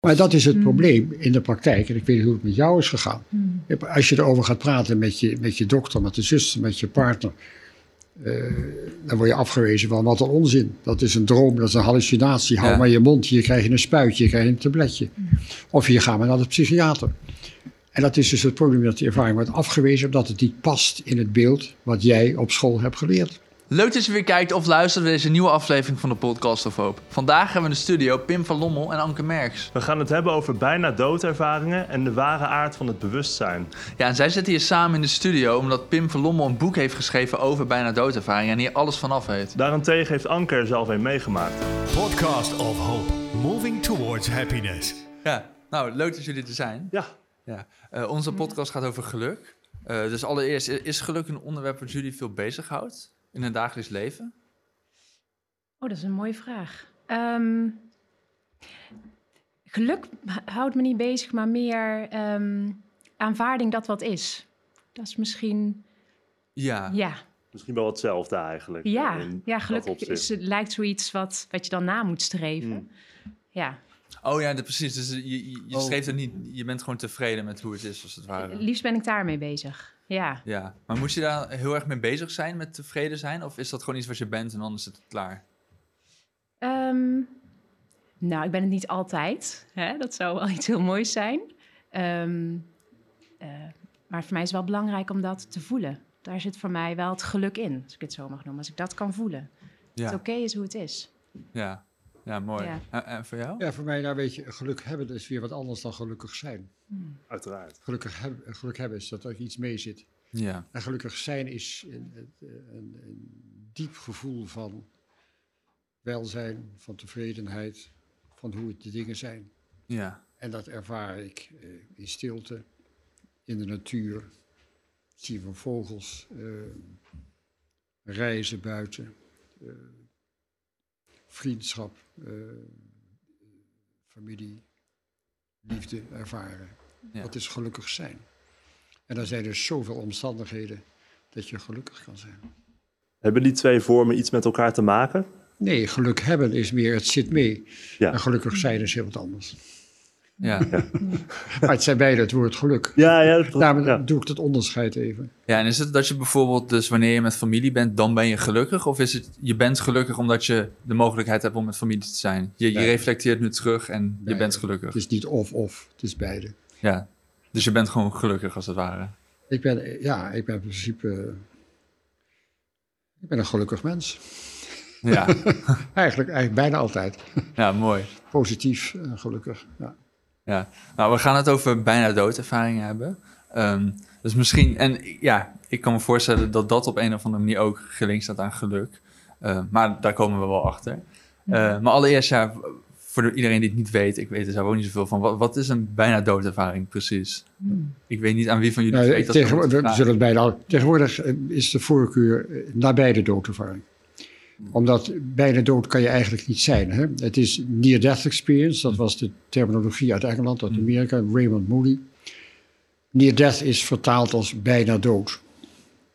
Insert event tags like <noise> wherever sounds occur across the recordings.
Maar dat is het probleem in de praktijk. En ik weet niet hoe het met jou is gegaan. Als je erover gaat praten met je, met je dokter, met de zuster, met je partner. eh, dan word je afgewezen van wat een onzin. Dat is een droom, dat is een hallucinatie. Hou Ja. maar je mond, hier krijg je een spuitje, hier krijg je een tabletje. Of je gaat maar naar de psychiater. En dat is dus het probleem dat die ervaring wordt afgewezen omdat het niet past in het beeld wat jij op school hebt geleerd. Leuk dat je weer kijkt of luistert naar deze nieuwe aflevering van de Podcast of Hoop. Vandaag hebben we in de studio Pim van Lommel en Anke Merks. We gaan het hebben over bijna doodervaringen en de ware aard van het bewustzijn. Ja, en zij zitten hier samen in de studio omdat Pim van Lommel een boek heeft geschreven over bijna doodervaringen en hier alles vanaf weet. Daarentegen heeft Anke er zelf een meegemaakt. Podcast of Hope. Moving towards happiness. Ja, nou leuk dat jullie er zijn. Ja, Ja. Eh, onze podcast gaat over geluk. Eh, dus allereerst, is geluk een onderwerp wat jullie veel bezighoudt in het dagelijks leven? Oh, dat is een mooie vraag. Ehm, geluk houdt me niet bezig, maar meer ehm, aanvaarding dat wat is. Dat is misschien, Ja. ja, misschien wel hetzelfde eigenlijk. ja, ja dat geluk opzicht. is, het lijkt zoiets wat, wat je dan na moet streven. Mm. Ja, Oh ja, de- precies. Dus je, je, je Oh. streeft er niet, je bent gewoon tevreden met hoe het is, als het ware. liefst ben ik daarmee bezig. Ja. Ja, maar moet je daar heel erg mee bezig zijn, met tevreden zijn? Of is dat gewoon iets wat je bent en dan is het klaar? Ehm, nou, ik ben het niet altijd. Hè? Dat zou wel <laughs> iets heel moois zijn. Ehm, eh, maar voor mij is het wel belangrijk om dat te voelen. Daar zit voor mij wel het geluk in, als ik het zo mag noemen. Als ik dat kan voelen. Ja, Het oké is hoe het is. ja. Ja mooi. Ja. En, en voor jou? Ja, voor mij, nou weet je, geluk hebben is weer wat anders dan gelukkig zijn. Uiteraard. Gelukkig, heb- geluk hebben is dat er iets mee zit. Ja. En gelukkig zijn is een, een, een, een diep gevoel van welzijn, van tevredenheid, van hoe het de dingen zijn. Ja. En dat ervaar ik eh, in stilte, in de natuur, zien van vogels, eh, reizen buiten, eh, vriendschap, eh, familie, liefde ervaren. Ja. Dat is gelukkig zijn. En er zijn dus zoveel omstandigheden dat je gelukkig kan zijn. Hebben die twee vormen iets met elkaar te maken? Nee, geluk hebben is meer, het zit mee. Ja. En gelukkig zijn is heel wat anders. Ja. <laughs> Maar het zijn beide het woord geluk. Ja, ja. dat- Daarom ja. doe ik het onderscheid even. ja, en is het dat je bijvoorbeeld, dus wanneer je met familie bent, dan ben je gelukkig? Of is het, je bent gelukkig omdat je de mogelijkheid hebt om met familie te zijn? Je, je reflecteert nu terug en je bent gelukkig. Het is niet of-of, het is beide. Ja. Dus je bent gewoon gelukkig, als het ware. Ik ben, ja, ik ben in principe... Ik ben een gelukkig mens. Ja, <laughs> Eigenlijk, eigenlijk bijna altijd. ja mooi. Positief en gelukkig. Ja. Ja, nou, we gaan het over bijna doodervaringen hebben. Ehm, dus misschien, en ja, ik kan me voorstellen dat dat op een of andere manier ook gelinkt staat aan geluk. Eh, maar daar komen we wel achter. Eh, maar allereerst, ja, voor de- iedereen die het niet weet, ik weet er zelf ook niet zoveel van. Wat, wat is een bijna doodervaring precies? Ik weet niet aan wie van jullie Nou, weet. dat tegenwoordig, we zullen het bijna, tegenwoordig eh, is de voorkeur eh, nabij de doodervaring. Omdat bijna dood kan je eigenlijk niet zijn. Hè? Het is near-death experience, dat was de terminologie uit Engeland, uit Amerika, Raymond Moody. Near-death is vertaald als bijna dood.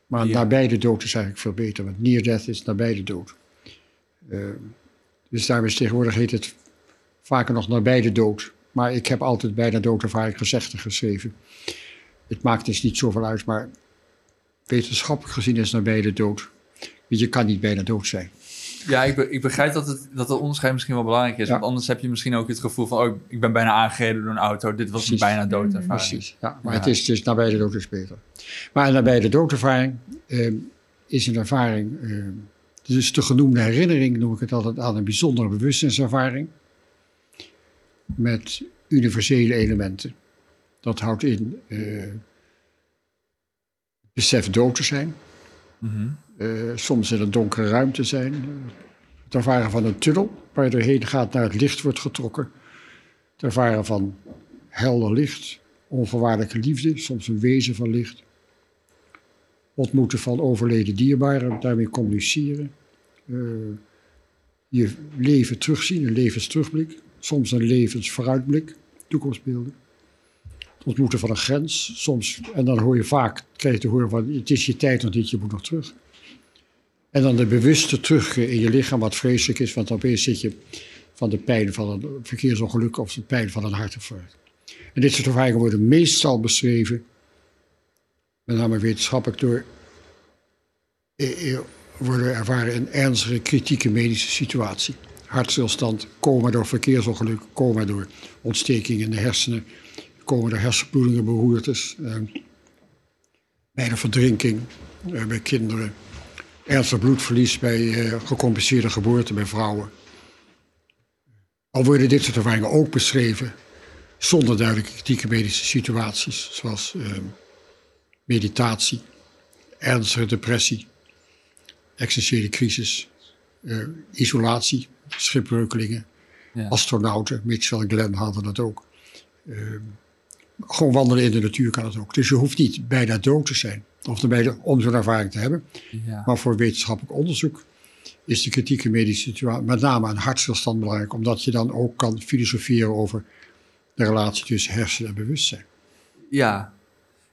Maar Ja. nabij de dood is eigenlijk veel beter, want near-death is nabij de dood. Eh, dus daarom is tegenwoordig heet het vaker nog nabij de dood. Maar ik heb altijd bijna doodervaring gezegd geschreven. Het maakt dus niet zoveel uit, maar wetenschappelijk gezien is nabij de dood. Want je kan niet bijna dood zijn. Ja, ik, be- ik begrijp dat het, dat het onderscheid misschien wel belangrijk is. Ja. Want anders heb je misschien ook het gevoel van... oh, ik ben bijna aangereden door een auto. Dit was een bijna doodervaring. Precies, ja. Maar Ja. het is dus nabij de dood is beter. Maar nabij de doodervaring eh, is een ervaring... eh, dus de genoemde herinnering noem ik het altijd aan een bijzondere bewustzijnservaring. Met universele elementen. Dat houdt in eh besef dood te zijn. Mhm. Eh, soms in een donkere ruimte zijn. eh, Het ervaren van een tunnel waar je doorheen gaat naar het licht wordt getrokken. Het ervaren van helder licht, onvoorwaardelijke liefde, soms een wezen van licht. Ontmoeten van overleden dierbaren, daarmee communiceren. Eh, je leven terugzien, een levensterugblik. Soms een levensvooruitblik, toekomstbeelden. Ontmoeten van een grens, soms, en dan hoor je vaak, krijg je te horen van het is je tijd nog niet, je moet nog terug. En dan de bewuste terugkeer in je lichaam, wat vreselijk is, want opeens zit je van de pijn van een verkeersongeluk of de pijn van een hartinfarct. En dit soort ervaringen worden meestal beschreven, met name wetenschappelijk, door eh, eh, worden ervaren in ernstige kritieke medische situatie. Hartstilstand, coma door verkeersongeluk, coma door ontsteking in de hersenen, coma door hersenbloedingen, beroertes, eh, bij de verdrinking bij kinderen, ernstig bloedverlies bij eh, gecompliceerde geboorte bij vrouwen. Al worden dit soort ervaringen ook beschreven zonder duidelijke kritieke medische situaties, zoals eh, meditatie, ernstige depressie, existentiële crisis, eh, isolatie, schipbreukelingen, Ja. astronauten, Mitchell en Glenn hadden dat ook. Eh, gewoon wandelen in de natuur kan het ook. Dus je hoeft niet bijna dood te zijn of bijna om zo'n ervaring te hebben. Ja. Maar voor wetenschappelijk onderzoek is de kritieke medische situatie, met name aan hartstilstand, belangrijk, omdat je dan ook kan filosoferen over de relatie tussen hersenen en bewustzijn. Ja.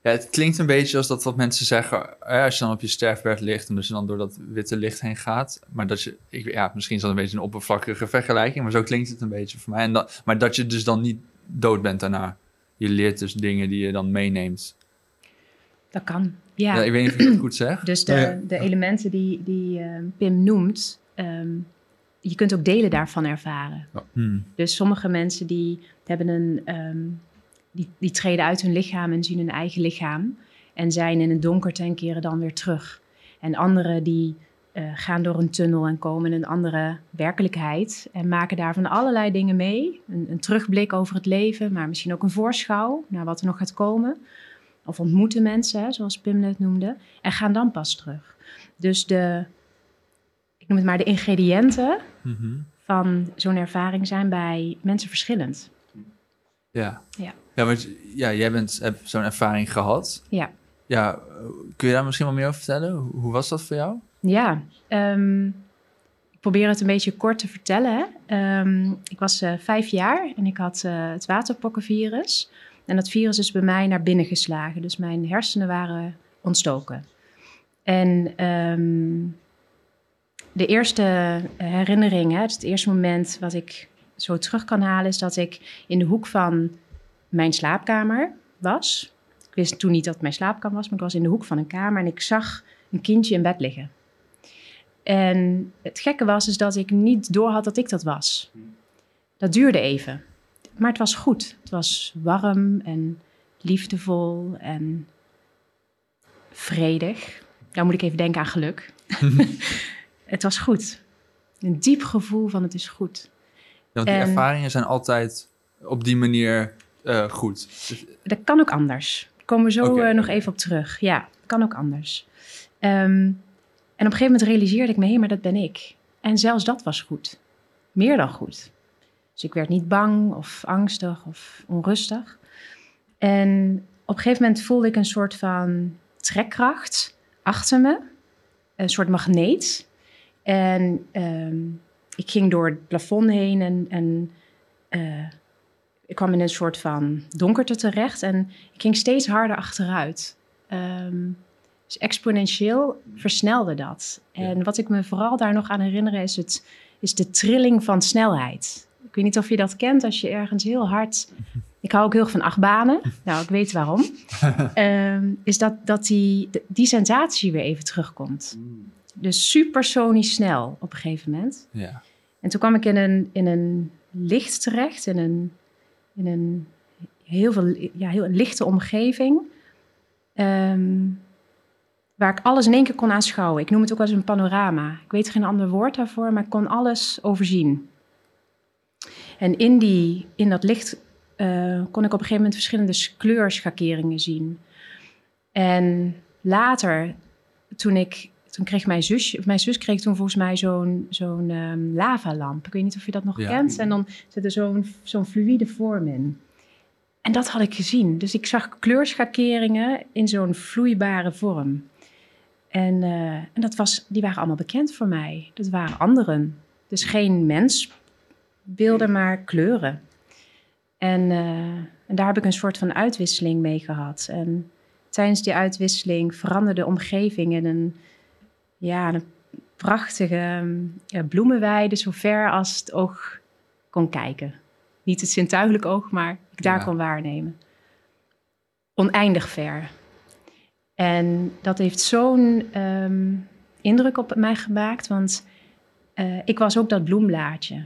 ja, het klinkt een beetje als dat wat mensen zeggen als je dan op je sterfbed ligt en dus je dan door dat witte licht heen gaat. Maar dat je, ik, ja, misschien is dat een beetje een oppervlakkige vergelijking, maar zo klinkt het een beetje voor mij. En dat, maar dat je dus dan niet dood bent daarna. Je leert dus dingen die je dan meeneemt. Dat kan. Ja. Ja, ik weet niet of ik het goed zeg. Dus de, ja. de elementen die, die eh, Pim noemt, ehm, je kunt ook delen daarvan ervaren. Hmm. Dus sommige mensen die hebben een, ehm, die, die treden uit hun lichaam en zien hun eigen lichaam en zijn in het donker en keren dan weer terug. En anderen die eh, gaan door een tunnel en komen in een andere werkelijkheid en maken daarvan allerlei dingen mee. Een, een terugblik over het leven, maar misschien ook een voorschouw naar wat er nog gaat komen. Of ontmoeten mensen, zoals Pim net noemde, en gaan dan pas terug. Dus de, ik noem het maar de ingrediënten Mhm. van zo'n ervaring zijn bij mensen verschillend. Ja. Ja. Ja, want ja, jij bent, hebt zo'n ervaring gehad. Ja, Ja, kun je daar misschien wat meer over vertellen? Hoe, was dat voor jou? ja ehm, ik probeer het een beetje kort te vertellen. Ehm, ik was eh, vijf jaar en ik had eh, het waterpokkenvirus. En dat virus is bij mij naar binnen geslagen. Dus mijn hersenen waren ontstoken. En ehm, de eerste herinnering, hè, het eerste moment wat ik zo terug kan halen, is dat ik in de hoek van mijn slaapkamer was. Ik wist toen niet dat het mijn slaapkamer was, maar ik was in de hoek van een kamer en ik zag een kindje in bed liggen. En het gekke was is dat ik niet doorhad dat ik dat was. Dat duurde even. Maar het was goed. Het was warm en liefdevol en vredig. Nou moet ik even denken aan geluk. <laughs> <laughs> het was goed. Een diep gevoel van het is goed. Ja, want die En- ervaringen zijn altijd op die manier eh, goed. Dus, Dat kan ook anders. Daar komen we zo eh, nog even op terug. Ja, kan ook anders. Ehm, en op een gegeven moment realiseerde ik me, hé, maar dat ben ik. En zelfs dat was goed. Meer dan goed. Dus ik werd niet bang of angstig of onrustig. En op een gegeven moment voelde ik een soort van trekkracht achter me. Een soort magneet. En ehm, ik ging door het plafond heen en, en eh, ik kwam in een soort van donkerte terecht en ik ging steeds harder achteruit. Ehm, dus exponentieel versnelde dat. En wat ik me vooral daar nog aan herinner is, het, is de trilling van snelheid. Ik weet niet of je dat kent als je ergens heel hard. Ik hou ook heel erg van achtbanen. Nou, ik weet waarom. <laughs> Ehm, is dat, dat die, die sensatie weer even terugkomt. Dus supersonisch snel op een gegeven moment. ja. En toen kwam ik in een, in een licht terecht, in een, in een heel, veel, ja, heel lichte omgeving. ehm, waar ik alles in één keer kon aanschouwen. Ik noem het ook wel eens een panorama. Ik weet geen ander woord daarvoor, maar ik kon alles overzien. En in, die, in dat licht eh, kon ik op een gegeven moment verschillende kleurschakeringen zien. En later, toen ik toen kreeg mijn zus, mijn zus kreeg toen volgens mij zo'n zo'n ehm, lavalamp. Ik weet niet of je dat nog Ja. kent. En dan zit er zo'n zo'n fluïde vorm in. En dat had ik gezien. Dus ik zag kleurschakeringen in zo'n vloeibare vorm. En, eh, en dat was, die waren allemaal bekend voor mij. Dat waren anderen. Dus geen mensbeelden, maar kleuren. En, eh, en daar heb ik een soort van uitwisseling mee gehad. En tijdens die uitwisseling veranderde de omgeving in een, ja, een prachtige ja, bloemenweide, zo ver als het oog kon kijken. Niet het zintuigelijk oog, maar ik daar Ja. kon waarnemen. Oneindig ver. En dat heeft zo'n ehm, indruk op mij gemaakt, want eh, ik was ook dat bloemblaadje.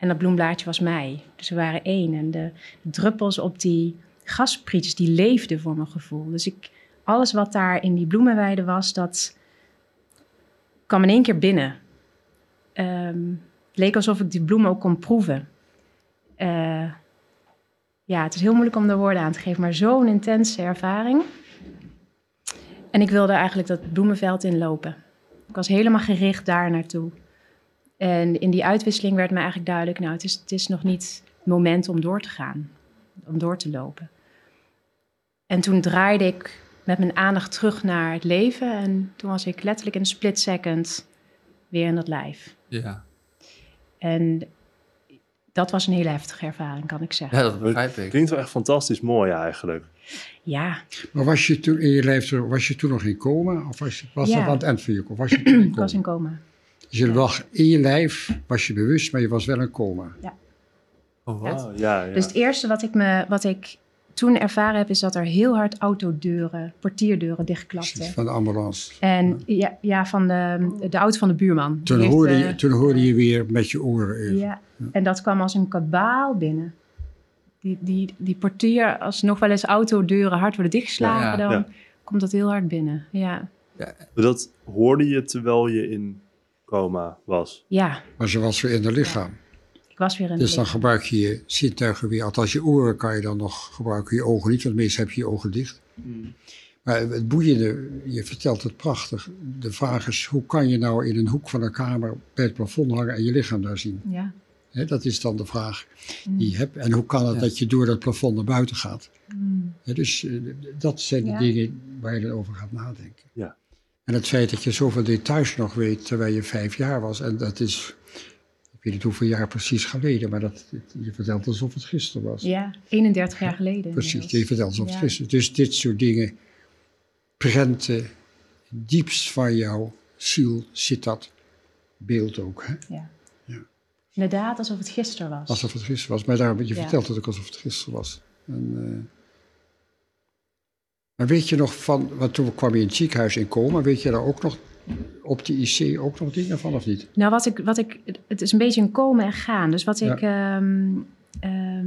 En dat bloemblaadje was mij. Dus we waren één. En de druppels op die gasprietjes, die leefden voor mijn gevoel. Dus ik, alles wat daar in die bloemenweide was, dat kwam in één keer binnen. Ehm, het leek alsof ik die bloemen ook kon proeven. Eh, ja, het is heel moeilijk om er woorden aan te geven, maar zo'n intense ervaring. En ik wilde eigenlijk dat bloemenveld inlopen. Ik was helemaal gericht daar naartoe. En in die uitwisseling werd me eigenlijk duidelijk, nou, het is, het is nog niet het moment om door te gaan, om door te lopen. En toen draaide ik met mijn aandacht terug naar het leven en toen was ik letterlijk in een split second weer in dat lijf. Ja. En dat was een hele heftige ervaring, kan ik zeggen. ja, dat begrijp ik. Klinkt wel echt fantastisch mooi eigenlijk. Ja, Maar was je toen in je lijf, was je toen nog in coma? Of was, je, was Ja. dat aan het eind van je coma? Was je toen in <clears throat> ik was in coma? Dus je lag in je lijf, was je bewust, maar je was wel in coma. Oh, wat? Oh, ja, ja. Dus het eerste wat ik, me, wat ik toen ervaren heb, is dat er heel hard autodeuren, portierdeuren dichtklapten. Van de ambulance. En ja, ja van de, de auto van de buurman. Toen heeft, hoorde, eh, je, toen hoorde je weer met je oren even. Ja, en dat kwam als een kabaal binnen. Die, die, die portier, als nog wel eens autodeuren hard worden dichtgeslagen, Ja, ja. dan Ja. komt dat heel hard binnen. Ja, dat hoorde je terwijl je in coma was. ja Maar ze was weer in het lichaam. ik was weer in Dus dan lichaam. gebruik je je zintuigen weer. Althans, je oren kan je dan nog gebruiken, je ogen niet. Want meestal heb je je ogen dicht. Maar het boeiende, je vertelt het prachtig. De vraag is, hoe kan je nou in een hoek van een kamer bij het plafond hangen en je lichaam daar zien? Ja. Hè, dat is dan de vraag die Mm. je hebt. En hoe kan het Ja. dat je door dat plafond naar buiten gaat? Mm. Hè, dus eh, dat zijn de Ja. dingen waar je dan over gaat nadenken. Ja. En het feit dat je zoveel details nog weet terwijl je vijf jaar was. En dat is, ik weet niet hoeveel jaar precies geleden, maar dat, je vertelt alsof het gisteren was. ja, 31 jaar geleden. Precies, je vertelt alsof het gisteren Dus dit soort dingen prenten diepst van jouw ziel zit dat beeld ook. Hè? Ja. Ja. Inderdaad, alsof het gisteren was. Alsof het gisteren was. Maar daarom, je Ja. vertelt het ook alsof het gisteren was. En, eh, maar weet je nog van, want toen kwam je in het ziekenhuis in coma, weet je daar ook nog op de IC ook nog dingen van of niet? Nou, wat ik, wat ik, het is een beetje een komen en gaan. Dus wat ik, ehm, ehm,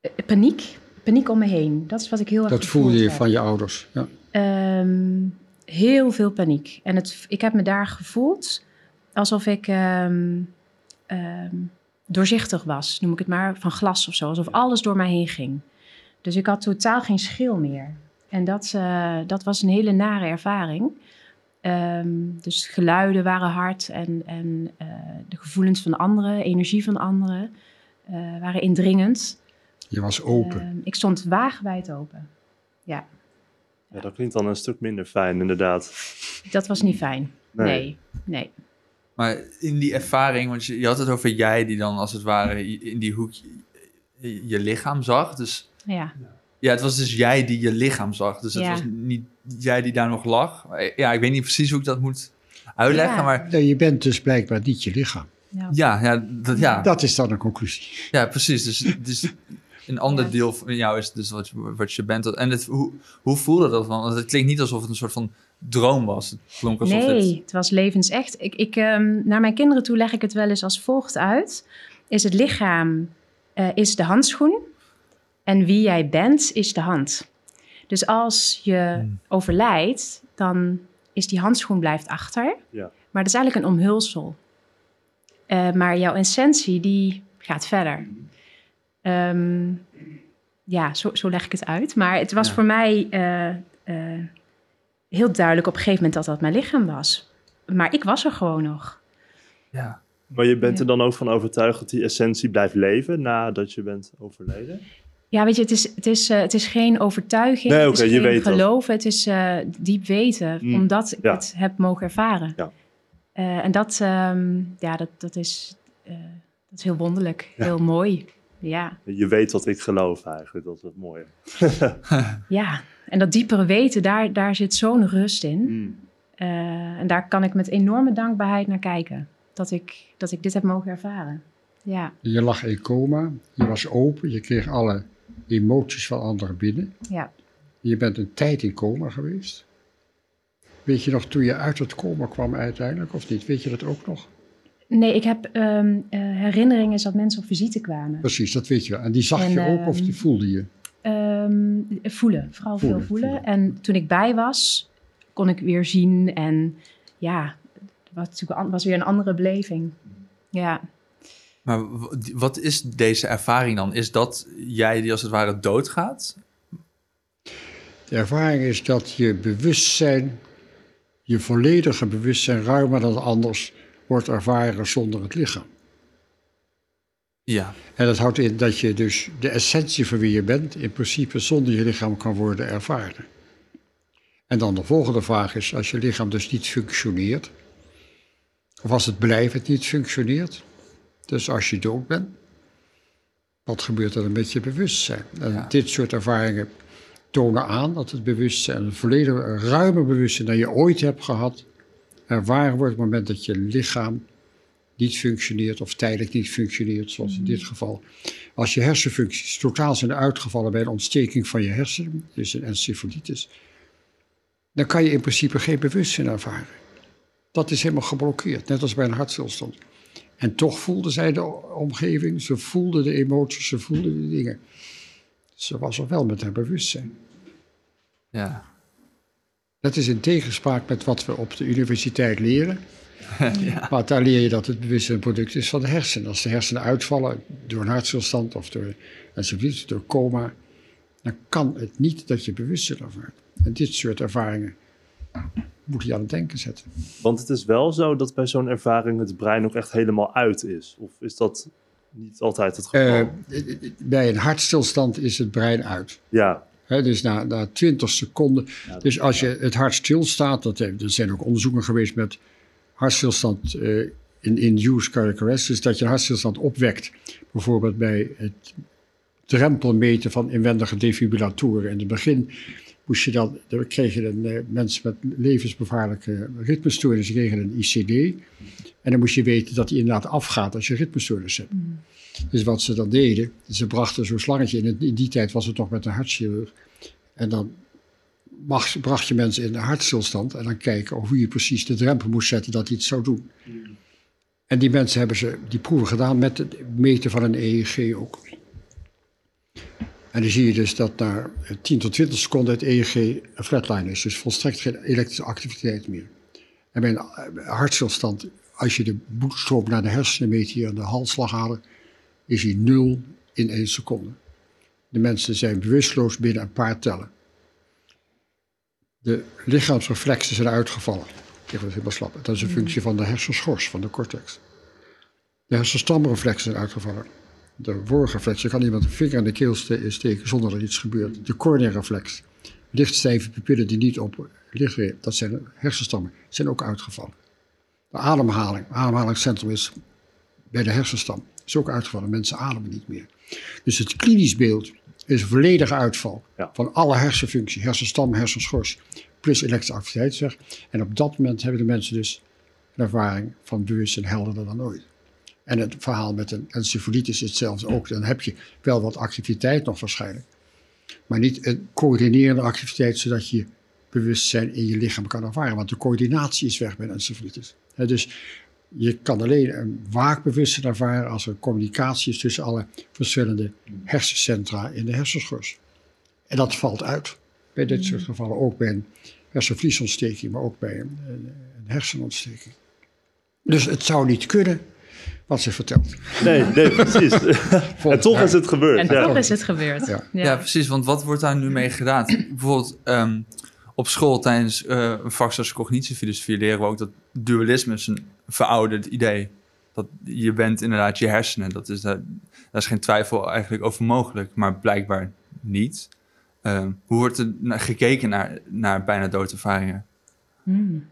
eh, paniek, paniek om me heen. Dat is wat ik heel erg Dat voelde je heb. van je ouders. Ja. Ehm, heel veel paniek. En het, ik heb me daar gevoeld alsof ik doorzichtig was, noem ik het maar, van glas of zo. Alsof alles door mij heen ging. Dus ik had totaal geen schil meer. En dat, eh, dat was een hele nare ervaring. Ehm, dus geluiden waren hard en, en eh, de gevoelens van anderen, energie van anderen, eh, waren indringend. Je was open. Ehm, ik stond wagenwijd open. Ja, Ja, dat klinkt dan een stuk minder fijn, inderdaad. dat was niet fijn. Nee. Nee, nee. Maar in die ervaring, want je, je had het over jij die dan als het ware in die hoek je, je lichaam zag. Dus Ja, ja, het was dus jij die je lichaam zag. Dus het Ja. was niet jij die daar nog lag. Ja, ik weet niet precies hoe ik dat moet uitleggen, Ja. maar Nee, je bent dus blijkbaar niet je lichaam. ja. ja, ja, dat, ja, Dat is dan een conclusie. ja precies. Dus, dus een ander Ja. deel van jou is dus wat, je- wat je bent. En het, hoe, hoe voelde dat dan? Want het klinkt niet alsof het een soort van droom was. Het klonk alsof Nee, het... het was levensecht. Ik, ik, ehm, naar mijn kinderen toe leg ik het wel eens als volgt uit. Is het lichaam eh, is de handschoen en wie jij bent is de hand. Dus als je Hmm. overlijdt, dan is die handschoen blijft achter. Ja. Maar dat is eigenlijk een omhulsel. Eh, maar jouw essentie, die gaat verder. Ehm, ja, zo, zo leg ik het uit. Maar het was Ja. voor mij eh, eh, heel duidelijk op een gegeven moment dat dat mijn lichaam was. Maar ik was er gewoon nog. Ja. Maar je bent er dan ook van overtuigd dat die essentie blijft leven nadat je bent overleden? Ja, weet je, het is, het is, eh, het is geen overtuiging. Nee, het is je geen weet dat. geloven. Het is eh, diep weten, Mm, omdat ik ja. het heb mogen ervaren. Ja. Eh, en dat, ehm, ja, dat, dat, is, eh, dat is heel wonderlijk, Ja. heel mooi. Ja, Je weet wat ik geloof eigenlijk, dat is het mooie. <laughs> ja. En dat diepere weten, daar, daar zit zo'n rust in. Mm. Eh, en daar kan ik met enorme dankbaarheid naar kijken. Dat ik, dat ik dit heb mogen ervaren. Ja, Je lag in coma, je was open, je kreeg alle emoties van anderen binnen. ja. Je bent een tijd in coma geweest. Weet je nog toen je uit het coma kwam uiteindelijk, of niet? Weet je dat ook nog? Nee, ik heb ehm, eh, herinneringen dat mensen op visite kwamen. Precies, dat weet je wel. En die zag En, je ook of ehm, die voelde je? Ehm, voelen, vooral Voelen, veel voelen. voelen. En toen ik bij was, kon ik weer zien. En ja, het was weer een andere beleving. Ja, Maar wat is deze ervaring dan? Is dat jij die als het ware doodgaat? De ervaring is dat je bewustzijn, je volledige bewustzijn, ruimer dan anders, wordt ervaren zonder het lichaam. Ja. En dat houdt in dat je dus de essentie van wie je bent, in principe zonder je lichaam kan worden ervaren. En dan de volgende vraag is, als je lichaam dus niet functioneert, of als het blijvend niet functioneert, dus als je dood bent, wat gebeurt er dan met je bewustzijn? En Ja. dit soort ervaringen tonen aan dat het bewustzijn, een volledig ruimer bewustzijn dan je ooit hebt gehad, ervaren wordt op het moment dat je lichaam niet functioneert of tijdelijk niet functioneert, zoals in dit geval. Als je hersenfuncties totaal zijn uitgevallen bij een ontsteking van je hersenen, dus een encefalitis, dan kan je in principe geen bewustzijn ervaren. Dat is helemaal geblokkeerd, net als bij een hartstilstand. En toch voelde zij de omgeving, ze voelde de emoties, ze voelde de dingen. Ze was er wel met haar bewustzijn. Ja. Dat is in tegenspraak met wat we op de universiteit leren. <laughs> Maar daar leer je dat het bewustzijn een product is van de hersenen. Als de hersenen uitvallen door een hartstilstand of door enzovoort, door coma, dan kan het niet dat je bewustzijn ervaart. En dit soort ervaringen moet je aan het denken zetten. Want het is wel zo dat bij zo'n ervaring het brein ook echt helemaal uit is. Of is dat niet altijd het geval? Eh, bij een hartstilstand is het brein uit. ja, dus na, na 20 seconden. Ja, dus als je het hart stilstaat, dat, er zijn ook onderzoeken geweest met hartstilstand eh, in induced cardiac arrest, dus dat je een hartstilstand opwekt. Bijvoorbeeld bij het drempelmeten van inwendige defibrillatoren. In het begin moest je dan, dan een, eh, mensen met levensgevaarlijke ritmestoornissen kregen een ICD. En dan moest je weten dat die inderdaad afgaat als je ritmestoornis hebt. Dus wat ze dan deden, ze brachten zo'n slangetje in. In die tijd was het nog met een hartchirurg. En dan mag- bracht je mensen in een hartstilstand en dan kijken hoe je precies de drempel moest zetten dat hij het zou doen. En die mensen hebben ze die proeven gedaan met het meten van een EEG ook. En dan zie je dus dat na 10 tot 20 seconden het EEG een flatline is, dus volstrekt geen elektrische activiteit meer. En bij een eh, hartstilstand, als je de bloedstroom naar de hersenen meet hier aan de halsslagader, is hij nul in één seconde. De mensen zijn bewusteloos binnen een paar tellen. De lichaamsreflexen zijn uitgevallen. Die wordt helemaal slap. Dat is een functie van de hersenschors, van de cortex. De hersenstamreflexen zijn uitgevallen. De worgreflex, je kan iemand een vinger in de keel ste- steken zonder dat iets gebeurt. De corneareflex, lichtstijve pupillen die niet op licht dat zijn hersenstammen, zijn ook uitgevallen. De ademhaling, het ademhalingscentrum is bij de hersenstam, is ook uitgevallen. Mensen ademen niet meer. Dus het klinisch beeld is een volledige uitval Ja. van alle hersenfunctie, hersenstam, hersenschors, plus elektrische activiteitsweg. En op dat moment hebben de mensen dus een ervaring van bewustzijn helderder dan ooit. En het verhaal met een encefalitis is hetzelfde ook. Dan heb je wel wat activiteit nog waarschijnlijk. Maar niet een coördinerende activiteit, zodat je bewustzijn in je lichaam kan ervaren. Want de coördinatie is weg bij een encefalitis. Dus je kan alleen een waakbewustzijn ervaren als er communicatie is tussen alle verschillende hersencentra in de hersenschors. En dat valt uit bij dit soort gevallen. Ook bij een hersenvliesontsteking, maar ook bij een, een hersenontsteking. Dus het zou niet kunnen wat ze vertelt. nee, nee, precies. <laughs> en toch is het gebeurd. En ja. toch is het gebeurd. Ja. Ja. precies. Want wat wordt daar nu mee gedaan? <clears throat> Bijvoorbeeld ehm, op school tijdens eh, een vak zoals cognitiefilosofie leren we ook dat dualisme is een verouderd idee. Dat je bent inderdaad je hersenen. Dat is, daar, daar is geen twijfel eigenlijk over mogelijk, maar blijkbaar niet. Ehm, hoe wordt er gekeken naar, naar bijna doodervaringen? Hmm.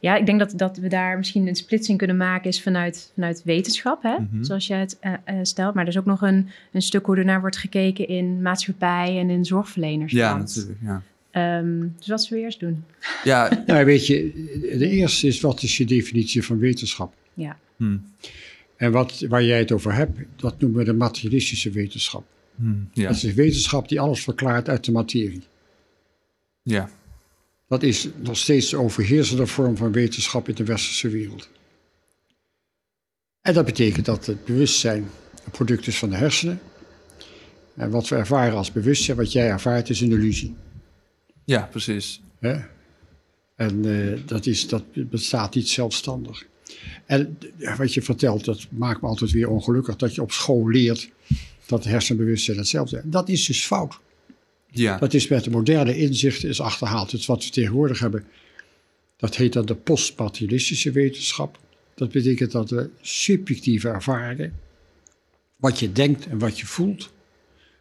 Ja, ik denk dat, dat we daar misschien een splitsing kunnen maken is vanuit, vanuit wetenschap, hè? Mhm. zoals je het eh, eh, stelt. Maar er is ook nog een, een stuk hoe er naar wordt gekeken in maatschappij en in zorgverleners. Ja, natuurlijk. Ja, Ehm, dus wat zullen we eerst doen? ja <laughs> Nou, weet je, de eerste is wat is je definitie van wetenschap? Ja. hm, En wat, waar jij het over hebt, dat noemen we de materialistische wetenschap. Hmm, ja. Dat is een wetenschap die alles verklaart uit de materie. ja. Dat is nog steeds de overheersende vorm van wetenschap in de westerse wereld. En dat betekent dat het bewustzijn een product is van de hersenen. En wat we ervaren als bewustzijn, wat jij ervaart, is een illusie. ja, precies. En eh, dat, is, dat bestaat niet zelfstandig. En eh, wat je vertelt, dat maakt me altijd weer ongelukkig. Dat je op school leert dat hersenbewustzijn hetzelfde is. Dat is dus fout. Ja, Dat is met de moderne inzichten is achterhaald. Dus wat we tegenwoordig hebben, dat heet dan de postmaterialistische wetenschap. Dat betekent dat we subjectieve ervaringen, wat je denkt en wat je voelt,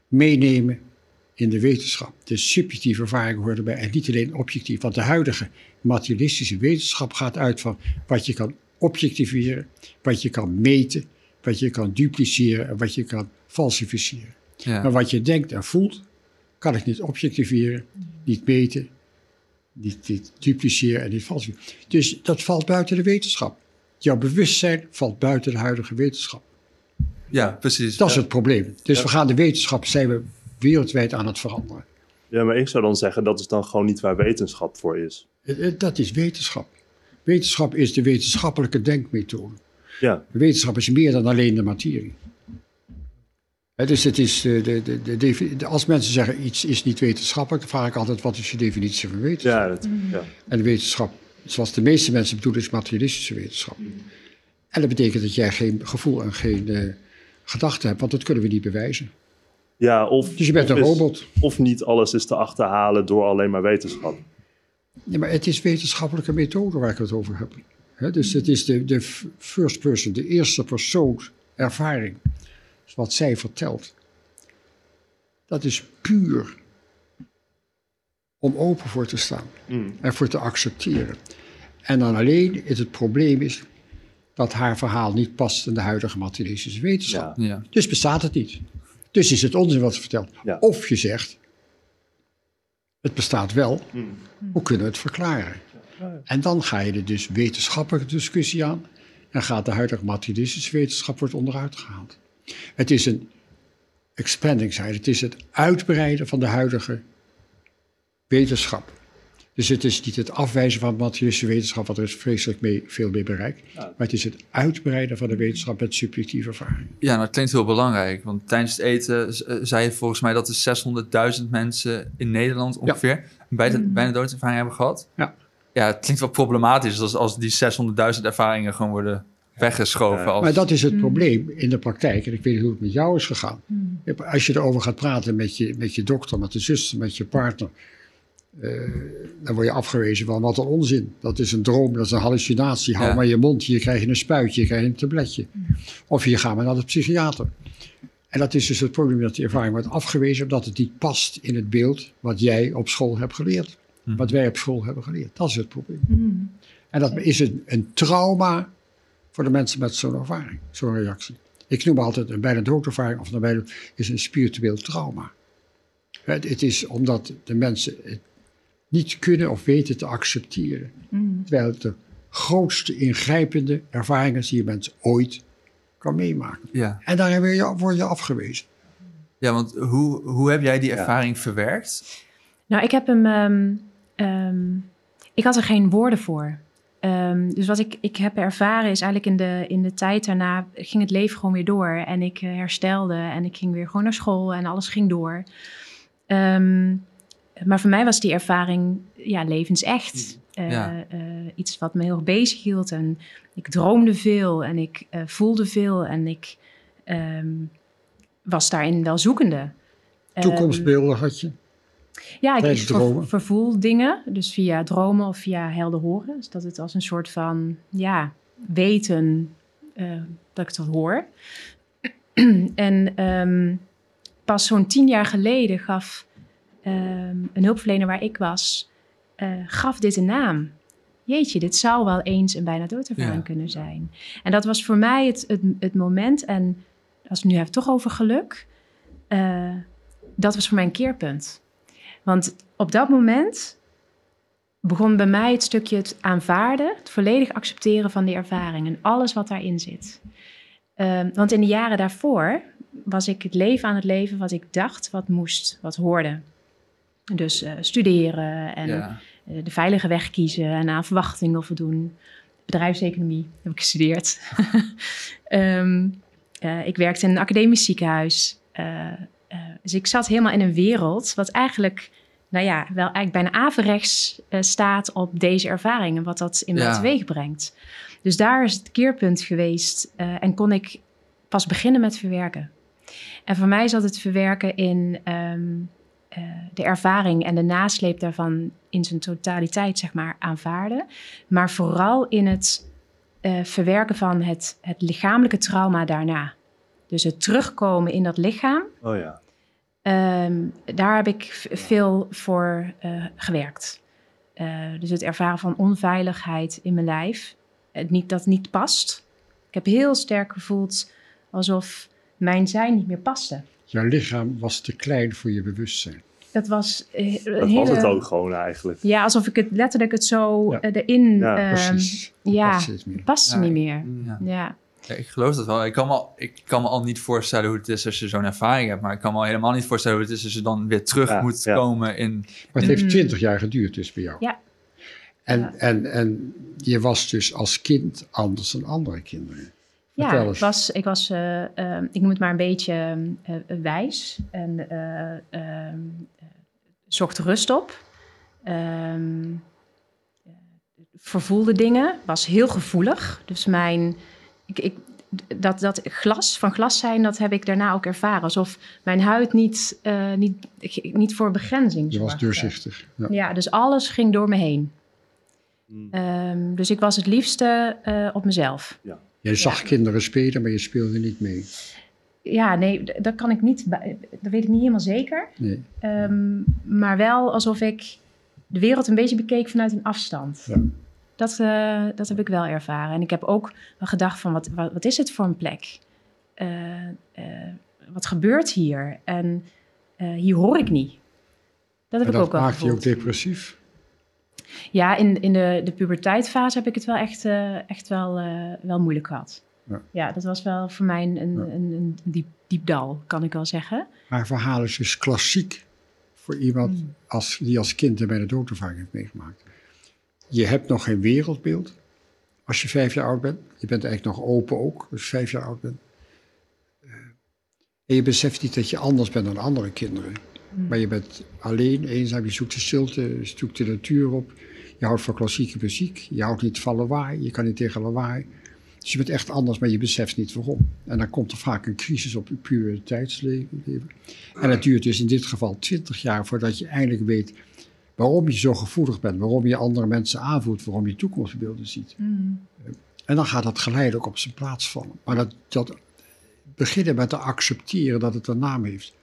meenemen in de wetenschap. De subjectieve ervaringen horen erbij en niet alleen objectief. Want de huidige materialistische wetenschap gaat uit van wat je kan objectiveren, wat je kan meten, wat je kan dupliceren en wat je kan falsificeren. ja. Maar wat je denkt en voelt, kan ik niet objectiveren, niet meten, niet, niet dupliceren en niet falsificeren. Dus dat valt buiten de wetenschap. Jouw bewustzijn valt buiten de huidige wetenschap. ja precies. Dat is het probleem. Dus we gaan de wetenschap, zijn we wereldwijd aan het veranderen. Ja, maar ik zou dan zeggen dat is dan gewoon niet waar wetenschap voor is. Eh, eh, Dat is wetenschap. Wetenschap is de wetenschappelijke denkmethode. Ja, Wetenschap is meer dan alleen de materie. Dus het is de, de, de, de als mensen zeggen iets is niet wetenschappelijk, dan vraag ik altijd wat is je definitie van wetenschap? ja, dat, ja. En de wetenschap, zoals de meeste mensen bedoelen, is materialistische wetenschap. En dat betekent dat jij geen gevoel en geen eh gedachte hebt, want dat kunnen we niet bewijzen. ja of, Dus je bent of een is- robot. Of niet alles is te achterhalen door alleen maar wetenschap. Nee, maar het is wetenschappelijke methode waar ik het over heb. Hè, dus het is de, de first person, de eerste persoon ervaring. Wat zij vertelt. Dat is puur om open voor te staan Mm. en voor te accepteren. En dan alleen is het probleem is dat haar verhaal niet past in de huidige materialistische wetenschap. Ja. Ja, Dus bestaat het niet. Dus is het onzin wat ze vertelt. Ja. Of je zegt, het bestaat wel, Mm. hoe kunnen we het verklaren? En dan ga je er dus wetenschappelijke discussie aan en gaat de huidige materialistische wetenschap wordt onderuit gehaald. Het is een expanding side, het is het uitbreiden van de huidige wetenschap. Dus het is niet het afwijzen van materialistische wetenschap, wat er is vreselijk mee, veel meer bereikt. Maar het is het uitbreiden van de wetenschap met subjectieve ervaring. ja nou, dat klinkt heel belangrijk. Want tijdens het eten eh, zei je volgens mij dat er 600.000 mensen in Nederland ongeveer bijna, bijna doodervaring hebben gehad. Ja. Ja, het klinkt wel problematisch als, als die 600.000 ervaringen gewoon worden weggeschoven. Ja. Als, Maar dat is het probleem in de praktijk. En ik weet niet hoe het met jou is gegaan. Als je erover gaat praten met je, met je dokter, met de zuster, met je partner. eh, dan word je afgewezen van wat een onzin. Dat is een droom, dat is een hallucinatie. Hou Ja. maar je mond, hier krijg je een spuitje, hier krijg je een tabletje. Of hier gaan we naar de psychiater. En dat is dus het probleem dat die ervaring wordt afgewezen omdat het niet past in het beeld wat jij op school hebt geleerd. Wat wij op school hebben geleerd. Dat is het probleem. En dat is een, een trauma voor de mensen met zo'n ervaring, zo'n reactie. Ik noem altijd een bijna doodervaring of een bijna is een spiritueel trauma. Het, het is omdat de mensen het niet kunnen of weten te accepteren. Terwijl het de grootste ingrijpende ervaringen is die je mens ooit kan meemaken. ja. En daarin word je, word je afgewezen. ja, want hoe, hoe heb jij die ervaring verwerkt? Nou, ik heb hem. ehm, ehm, ik had er geen woorden voor. Ehm, dus wat ik, ik heb ervaren is eigenlijk in de, in de tijd daarna ging het leven gewoon weer door. En ik eh, herstelde en ik ging weer gewoon naar school en alles ging door. Ehm, maar voor mij was die ervaring ja, levensecht. Eh, Ja. eh, iets wat me heel erg bezig hield. En ik droomde veel en ik eh, voelde veel en ik ehm, was daarin wel zoekende. Toekomstbeelden had je. Ja, ik, vervoel dingen, dus via dromen of via helder horen. Dus dat het als een soort van, ja, weten eh, dat ik het hoor. <clears throat> en ehm, pas zo'n tien jaar geleden gaf ehm, een hulpverlener waar ik was, eh, gaf dit een naam. Jeetje, dit zou wel eens een bijna doodervaring Ja. kunnen zijn. En dat was voor mij het, het, het moment, en als we nu hebben toch over geluk, eh, dat was voor mij een keerpunt. Want op dat moment begon bij mij het stukje het aanvaarden, het volledig accepteren van die ervaring en alles wat daarin zit. Ehm, want in de jaren daarvoor was ik het leven aan het leven wat ik dacht, wat moest, wat hoorde. Dus eh, studeren en Ja. eh, de veilige weg kiezen en aan verwachtingen voldoen. Bedrijfseconomie heb ik gestudeerd. <laughs> Ehm, eh, ik werkte in een academisch ziekenhuis. Dus ik zat helemaal in een wereld wat eigenlijk, nou ja, wel eigenlijk bijna averechts eh, staat op deze ervaringen, wat dat in mij teweeg brengt. Dus daar is het keerpunt geweest eh, en kon ik pas beginnen met verwerken. En voor mij zat het verwerken in ehm, eh, de ervaring en de nasleep daarvan in zijn totaliteit, zeg maar, aanvaarden. Maar vooral in het eh, verwerken van het, het lichamelijke trauma daarna. Dus het terugkomen in dat lichaam, Oh ja. Ehm, daar heb ik veel voor eh, gewerkt. Eh, dus het ervaren van onveiligheid in mijn lijf, het niet, dat niet past. Ik heb heel sterk gevoeld alsof mijn zijn niet meer paste. Jouw lichaam was te klein voor je bewustzijn. Dat was eh, Dat was het ook gewoon eigenlijk. Ja, alsof ik het letterlijk het zo Ja. erin. Ja, ehm, Precies. Dat ja, paste Ja, niet meer. Ja. Ik geloof dat wel. Ik kan, me al, ik kan me al niet voorstellen hoe het is als je zo'n ervaring hebt. Maar ik kan me al helemaal niet voorstellen hoe het is als je dan weer terug Ja, moet ja. komen in... Maar het heeft twintig jaar geduurd dus bij jou. Ja. En, Ja. En, en je was dus als kind anders dan andere kinderen. Ja, ik was, ik was eh, ehm, ik noem het maar een beetje eh, eh, wijs en eh, ehm, eh, zocht rust op. Ehm, eh, vervoelde dingen, was heel gevoelig. Dus mijn, ik, ik, dat, dat glas, van glas zijn, dat heb ik daarna ook ervaren. Alsof mijn huid niet, eh, niet, niet voor begrenzing Je was zorgde. doorzichtig. Ja. Ja, dus alles ging door me heen. Mm. Ehm, dus ik was het liefste eh, op mezelf. Je zag kinderen spelen, maar je speelde niet mee. Ja, nee, dat kan ik niet. Dat weet ik niet helemaal zeker. Nee. Ehm, maar wel alsof ik de wereld een beetje bekeek vanuit een afstand. Ja. Dat, eh, dat heb ik wel ervaren. En ik heb ook gedacht van, wat, wat, wat is het voor een plek? Eh, eh, wat gebeurt hier? En hier hoor ik niet. Dat heb ik dat ook wel maakt je ook depressief. Ja, in, in de, de puberteitfase heb ik het wel echt, echt wel, wel moeilijk gehad. Ja. dat was wel voor mij een, een, Ja. een, een diep, diep dal, kan ik wel zeggen. Haar verhaal is dus klassiek voor iemand Mm. als, die als kind bij de doodervaring heeft meegemaakt. Je hebt nog geen wereldbeeld als je vijf jaar oud bent. Je bent eigenlijk nog open ook, als je vijf jaar oud bent. Eh, En je beseft niet dat je anders bent dan andere kinderen. Maar je bent alleen, eenzaam, je zoekt de stilte, je zoekt de natuur op. Je houdt van klassieke muziek, je houdt niet van lawaai, je kan niet tegen lawaai. Dus je bent echt anders, maar je beseft niet waarom. En dan komt er vaak een crisis op je pure tijdsleven. En het duurt dus in dit geval twintig jaar voordat je eindelijk weet waarom je zo gevoelig bent, waarom je andere mensen aanvoelt, waarom je toekomstbeelden ziet. En dan gaat dat geleidelijk op zijn plaats vallen. Maar dat, dat beginnen met te accepteren dat het een naam heeft,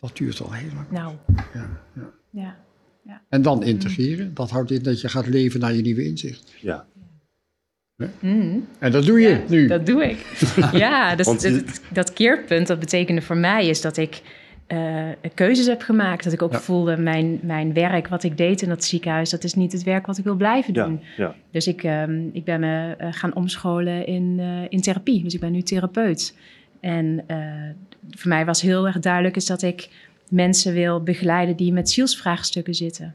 dat duurt al heel lang. Nou, Ja, ja. ja. En dan integreren, dat houdt in dat je gaat leven naar je nieuwe inzicht. Ja. Mm. En dat doe je Ja, nu. Dat doe ik. ja, <laughs> dus Want je- dat, dat keerpunt, dat betekende voor mij is dat ik eh, keuzes heb gemaakt. Dat ik ook Ja. voelde, mijn, mijn werk, wat ik deed in dat ziekenhuis, dat is niet het werk wat ik wil blijven doen. ja. Dus ik, ehm, ik ben me eh, gaan omscholen in, eh, in therapie. Dus ik ben nu therapeut. En voor mij was heel erg duidelijk is dat ik mensen wil begeleiden die met zielsvraagstukken zitten.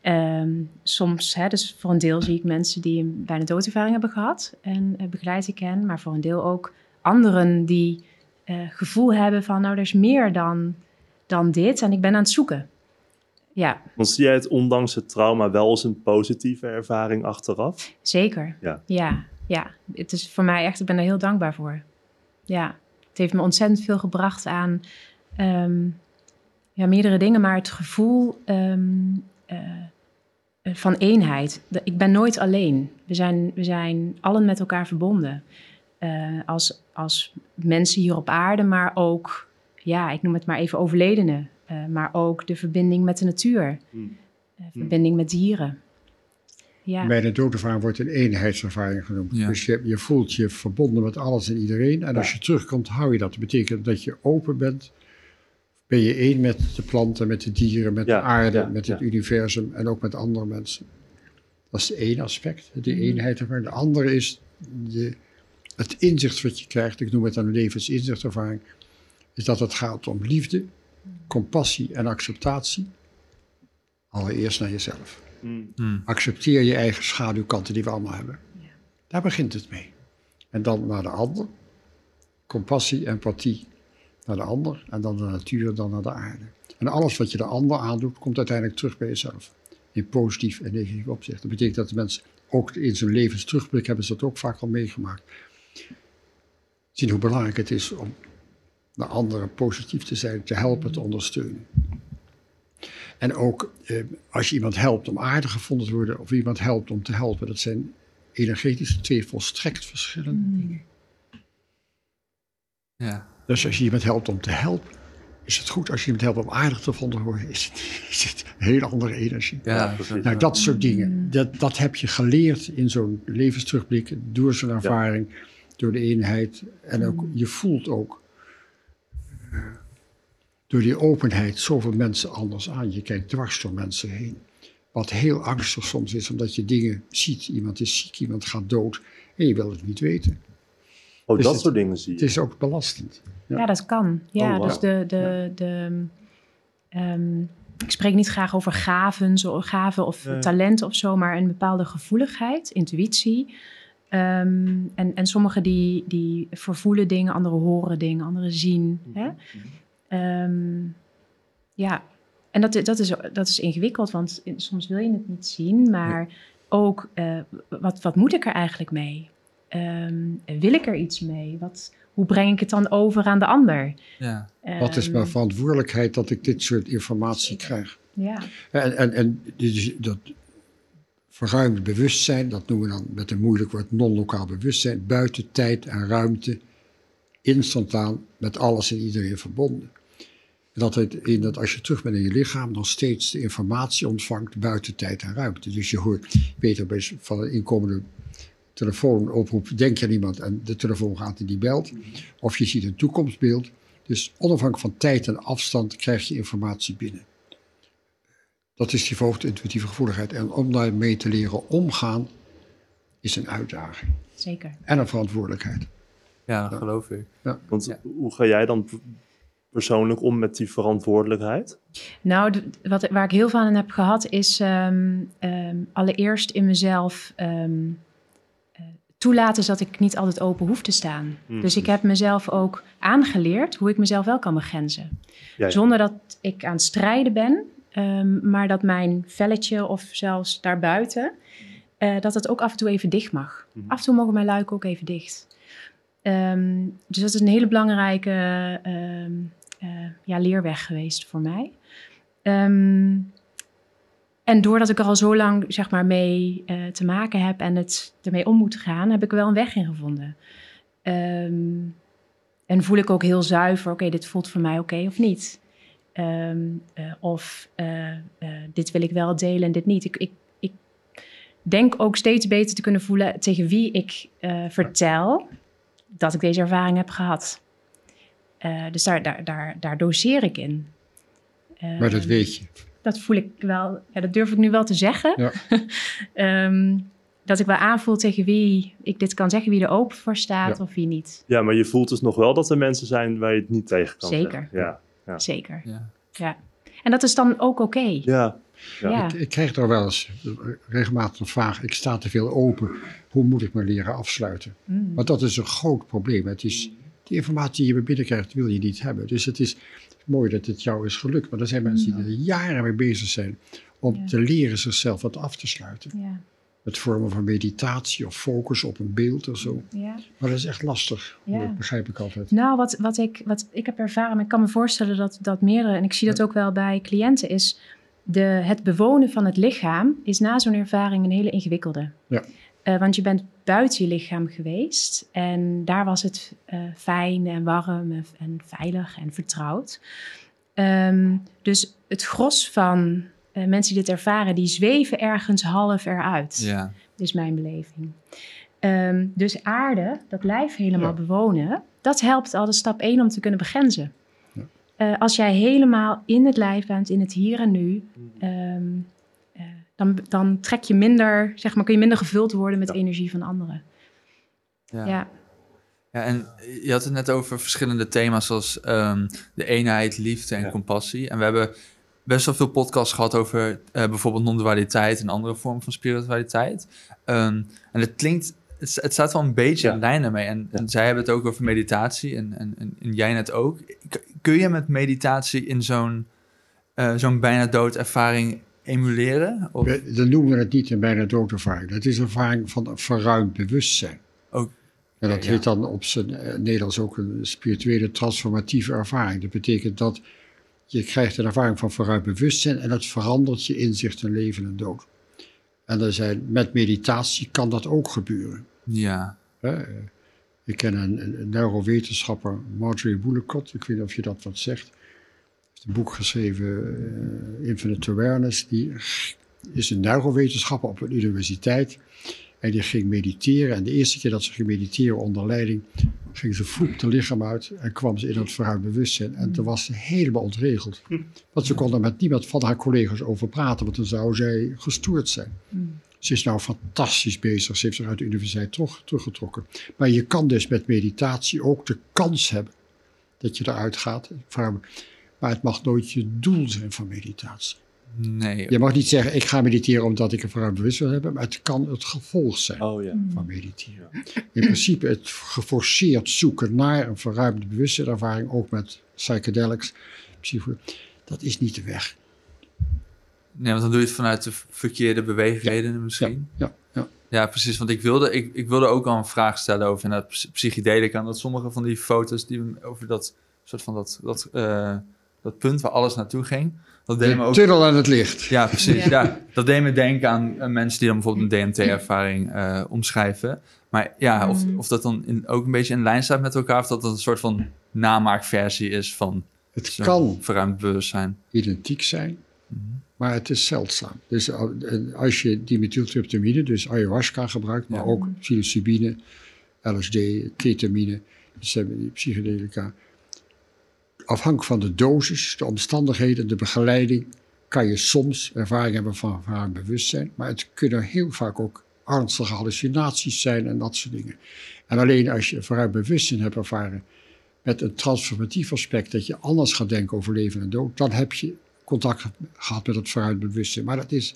Ehm, soms, hè, dus voor een deel zie ik mensen die een bijna doodervaring hebben gehad en begeleid ik hen. Maar voor een deel ook anderen die eh, gevoel hebben van, nou, er is meer dan, dan dit en ik ben aan het zoeken. Ja, Want zie jij het ondanks het trauma wel als een positieve ervaring achteraf? zeker. Ja. ja, ja. Het is voor mij echt, ik ben er heel dankbaar voor. Ja, het heeft me ontzettend veel gebracht aan ehm, ja, meerdere dingen, maar het gevoel ehm, eh, eh, van eenheid. Ik ben nooit alleen. We zijn, we zijn allen met elkaar verbonden. Eh, als, als mensen hier op aarde, maar ook, ja, ik noem het maar even overledenen. Eh, maar ook de verbinding met de natuur, Hmm. Eh, verbinding met dieren. Ja. Bij de doodervaring wordt een eenheidservaring genoemd. Ja. Dus je, je voelt je verbonden met alles en iedereen. En als je terugkomt, hou je dat. Dat betekent dat je open bent. Ben je één met de planten, met de dieren, met Ja, de aarde, ja, met het ja. universum en ook met andere mensen. Dat is één aspect, de Mhm. eenheid ervan. De andere is, je, het inzicht wat je krijgt, ik noem het een levensinzichtervaring, is dat het gaat om liefde, compassie en acceptatie. Allereerst naar jezelf. Mm. Hmm. Accepteer je eigen schaduwkanten die we allemaal hebben. Daar begint het mee. En dan naar de ander. Compassie, empathie naar de ander. En dan de natuur, dan naar de aarde. En alles wat je de ander aandoet, komt uiteindelijk terug bij jezelf. In positief en negatief opzicht. Dat betekent dat de mensen ook in zijn levensterugblik hebben ze dat ook vaak al meegemaakt. Zien hoe belangrijk het is om de anderen positief te zijn, te helpen, te ondersteunen. En ook eh, als je iemand helpt om aardig gevonden te worden, of iemand helpt om te helpen, dat zijn energetisch twee volstrekt verschillende dingen. Ja. Dus als je iemand helpt om te helpen, is het goed. Als je iemand helpt om aardig gevonden te worden, is het, <laughs> is het een hele andere energie. Ja, precies. Nou, dat soort dingen, dat, dat heb je geleerd in zo'n levensterugblik, door zo'n ervaring, door de eenheid. En ook, je voelt ook eh, door die openheid zoveel mensen anders aan. Je kijkt dwars door mensen heen. Wat heel angstig soms is, omdat je dingen ziet. Iemand is ziek, iemand gaat dood en je wil het niet weten. Oh, Is dat het- soort dingen zie Het je. is ook belastend. Ja. Ja, dat kan. Ja, Oh, dus de, de, de, ehm, ik spreek niet graag over gaven, zo, gaven of Nee. talenten of zo, maar een bepaalde gevoeligheid, intuïtie. Ehm, en, en sommigen die, die vervoelen dingen, anderen horen dingen, anderen zien. Hè? Ehm, ja, en dat, dat, is, dat is ingewikkeld, want soms wil je het niet zien, maar ook eh, wat, wat moet ik er eigenlijk mee? Ehm, wil ik er iets mee? Wat, hoe breng ik het dan over aan de ander? Ja. Wat is mijn verantwoordelijkheid dat ik dit soort informatie krijg? Ja, En, en, en dit is- dat verruimd bewustzijn, dat noemen we dan met een moeilijk woord non-lokaal bewustzijn, buiten tijd en ruimte, instantaan met alles en iedereen verbonden. En dat het in dat als je terug bent in je lichaam, nog steeds de informatie ontvangt buiten tijd en ruimte. Dus je hoort, je weet er bij van een inkomende telefoonoproep, denk je aan iemand en de telefoon gaat en die belt. Of je ziet een toekomstbeeld. Dus onafhankelijk van tijd en afstand krijg je informatie binnen. Dat is die verhoogde intuïtieve gevoeligheid. En om daarmee te leren omgaan, is een uitdaging. zeker. En een verantwoordelijkheid. ja, dat geloof ik. Want Ja. hoe ga jij dan persoonlijk om met die verantwoordelijkheid? Nou, wat, waar ik heel veel aan heb gehad, is ehm, ehm, allereerst in mezelf ehm, eh, toelaten dat ik niet altijd open hoef te staan. Mhm. Dus ik heb mezelf ook aangeleerd hoe ik mezelf wel kan begrenzen. Ja, ja. Zonder dat ik aan het strijden ben, ehm, maar dat mijn velletje of zelfs daarbuiten, eh, dat het ook af en toe even dicht mag. Mhm. Af en toe mogen mijn luiken ook even dicht. Ehm, dus dat is een hele belangrijke ehm, eh, ja, leerweg geweest voor mij. En doordat ik er al zo lang zeg maar, mee eh, te maken heb en het ermee om moet gaan, heb ik er wel een weg in gevonden. En voel ik ook heel zuiver, oké, dit voelt voor mij oké of niet. Ehm, eh, of eh, eh, dit wil ik wel delen en dit niet. Ik, ik, ik denk ook steeds beter te kunnen voelen tegen wie ik eh, vertel dat ik deze ervaring heb gehad. Eh, dus daar, daar, daar, daar doseer ik in. Maar dat Ehm, weet je. dat voel ik wel, ja, dat durf ik nu wel te zeggen. Ja. <laughs> Ehm, dat ik wel aanvoel tegen wie ik dit kan zeggen, wie er open voor staat Ja. of wie niet. Ja, maar je voelt dus nog wel dat er mensen zijn waar je het niet tegen kan Zeker. zeggen. Ja. Ja. Zeker. Ja. Ja. En dat is dan ook oké. Ja. Ja. Ja. Ik, ik krijg er wel eens regelmatig een vraag, ik sta te veel open, hoe moet ik me leren afsluiten? Mm. Want dat is een groot probleem. Het is, die informatie die je binnenkrijgt, wil je niet hebben. Dus het is mooi dat het jou is gelukt. Maar er zijn mensen die er jaren mee bezig zijn om Ja. te leren zichzelf wat af te sluiten. Ja. Het vormen van meditatie of focus op een beeld of zo. Ja. Maar dat is echt lastig, Ja. dat begrijp ik altijd. Nou, wat, wat, ik, wat ik heb ervaren, maar ik kan me voorstellen dat, dat meerdere, en ik zie dat ook wel bij cliënten, is de, het bewonen van het lichaam is na zo'n ervaring een hele ingewikkelde. Ja. Eh, want je bent buiten je lichaam geweest en daar was het eh, fijn en warm en, en veilig en vertrouwd. Ehm, dus het gros van eh, mensen die dit ervaren, die zweven ergens half eruit Ja. is mijn beleving. Ehm, dus aarde, dat lijf helemaal Ja. bewonen, dat helpt al de stap 1 om te kunnen begrenzen. Ja. Eh, als jij helemaal in het lijf bent, in het hier en nu, ehm, eh, dan, dan trek je minder, zeg maar, kun je minder gevuld worden met Ja. energie van anderen. Ja. Ja. Ja, en je had het net over verschillende thema's zoals ehm, de eenheid, liefde en Ja. compassie. En we hebben best wel veel podcasts gehad over eh, bijvoorbeeld non-dualiteit en andere vormen van spiritualiteit. Ehm, en het klinkt, het, het staat wel een beetje Ja. in lijn daarmee. En, Ja. en zij hebben het ook over meditatie en, en, en, en jij net ook. Kun je met meditatie in zo'n eh, zo'n bijna doodervaring emuleren? Of, Dan noemen we het niet een bijna doodervaring. Dat is een ervaring van verruimd bewustzijn. Ook- en dat ja. heet dan op zijn eh, Nederlands ook een spirituele transformatieve ervaring. Dat betekent dat je krijgt een ervaring van verruimd bewustzijn en dat verandert je inzicht in leven en dood. En er zijn, met meditatie kan dat ook gebeuren. ja, Hè, Ik ken een, neurowetenschapper, Marjorie Woolacott, ik weet niet of je dat wat zegt. Hij heeft een boek geschreven, eh, Infinite Awareness. Die is een neurowetenschapper op een universiteit. En die ging mediteren. En de eerste keer dat ze ging mediteren onder leiding, ging ze vloep de lichaam uit en kwam ze in het verruimd bewustzijn. En toen was ze helemaal ontregeld. Want ze kon er met niemand van haar collega's over praten, want dan zou zij gestoord zijn. Ze is nou fantastisch bezig. Ze heeft zich uit de universiteit terug, teruggetrokken. Maar je kan dus met meditatie ook de kans hebben dat je eruit gaat. Maar het mag nooit je doel zijn van meditatie. Nee. Je mag niet zeggen, ik ga mediteren omdat ik een verruimd bewustzijn wil hebben. Maar het kan het gevolg zijn Oh ja. van mediteren. In principe het geforceerd zoeken naar een verruimde bewustzijnervaring, ook met psychedelics, psycho, dat is niet de weg. Nee, want dan doe je het vanuit de verkeerde beweegredenen misschien. Ja, ja. Ja, precies. Want ik wilde, ik, ik wilde ook al een vraag stellen over psy- psychedelica. En dat sommige van die foto's die over dat soort van dat, dat, eh, dat punt waar alles naartoe ging. Dat deed me ook. tunnel aan het licht. Ja, precies. Ja. Ja. dat deed me denken aan eh, mensen die dan bijvoorbeeld een DMT-ervaring eh, omschrijven. Maar ja, of, Mm. of dat dan in, ook een beetje in lijn staat met elkaar, of dat dat een soort van namaakversie is van Het kan verruimd bewustzijn. identiek zijn, Mhm. maar het is zeldzaam. Dus en als je dimethyltryptamine, dus ayahuasca gebruikt, maar Ja. ook psilocybine, LSD, ketamine, die psychedelica. Afhankelijk van de dosis, de omstandigheden, de begeleiding, kan je soms ervaring hebben van verruimd bewustzijn, maar het kunnen heel vaak ook ernstige hallucinaties zijn en dat soort dingen. En alleen als je verruimd bewustzijn hebt ervaren met een transformatief aspect, dat je anders gaat denken over leven en dood, dan heb je contact ge- gehad met het verruimd bewustzijn. Maar dat is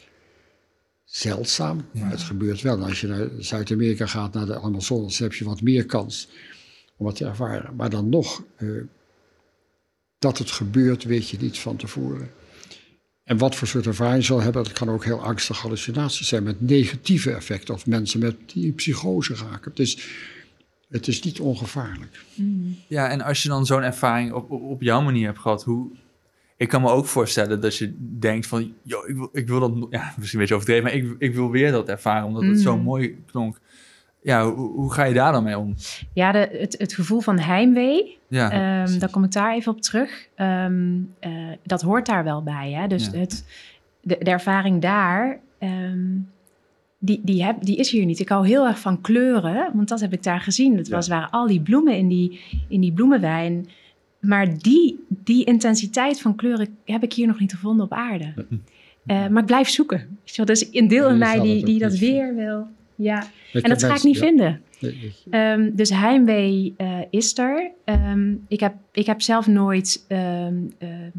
zeldzaam, maar het gebeurt wel. Als je naar Zuid-Amerika gaat, naar de Amazones, heb je wat meer kans om het te ervaren. Maar dan nog, eh, dat het gebeurt, weet je niet van tevoren. En wat voor soort ervaring je zal hebben, dat kan ook heel angstige hallucinaties zijn met negatieve effecten. Of mensen met die psychose raken. Dus het is niet ongevaarlijk. Ja, en als je dan zo'n ervaring op, op, op jouw manier hebt gehad, hoe... Ik kan me ook voorstellen dat je denkt van, joh, ik wil, ik wil dat... Ja, misschien een beetje overdreven, maar ik, ik wil weer dat ervaren, omdat het zo Mm. mooi klonk. Ja, hoe, hoe ga je daar dan mee om? Ja, de, het, het gevoel van heimwee, Ja, Ehm daar kom ik daar even op terug. Ehm, eh, dat hoort daar wel bij. Hè? Dus Ja. het, de, de ervaring daar, ehm, die, die, heb, die is hier niet. Ik hou heel erg van kleuren, want dat heb ik daar gezien. Het Ja. was, waren al die bloemen in die, in die bloemenwijn. Maar die, die intensiteit van kleuren heb ik hier nog niet gevonden op aarde. Eh, maar ik blijf zoeken. Dus een deel in mij die, die dat weer wil. Ja. En dat ga ik niet ja, vinden. Ehm, dus heimwee eh, is er. Ehm, ik, heb, ik heb zelf nooit ehm, ehm,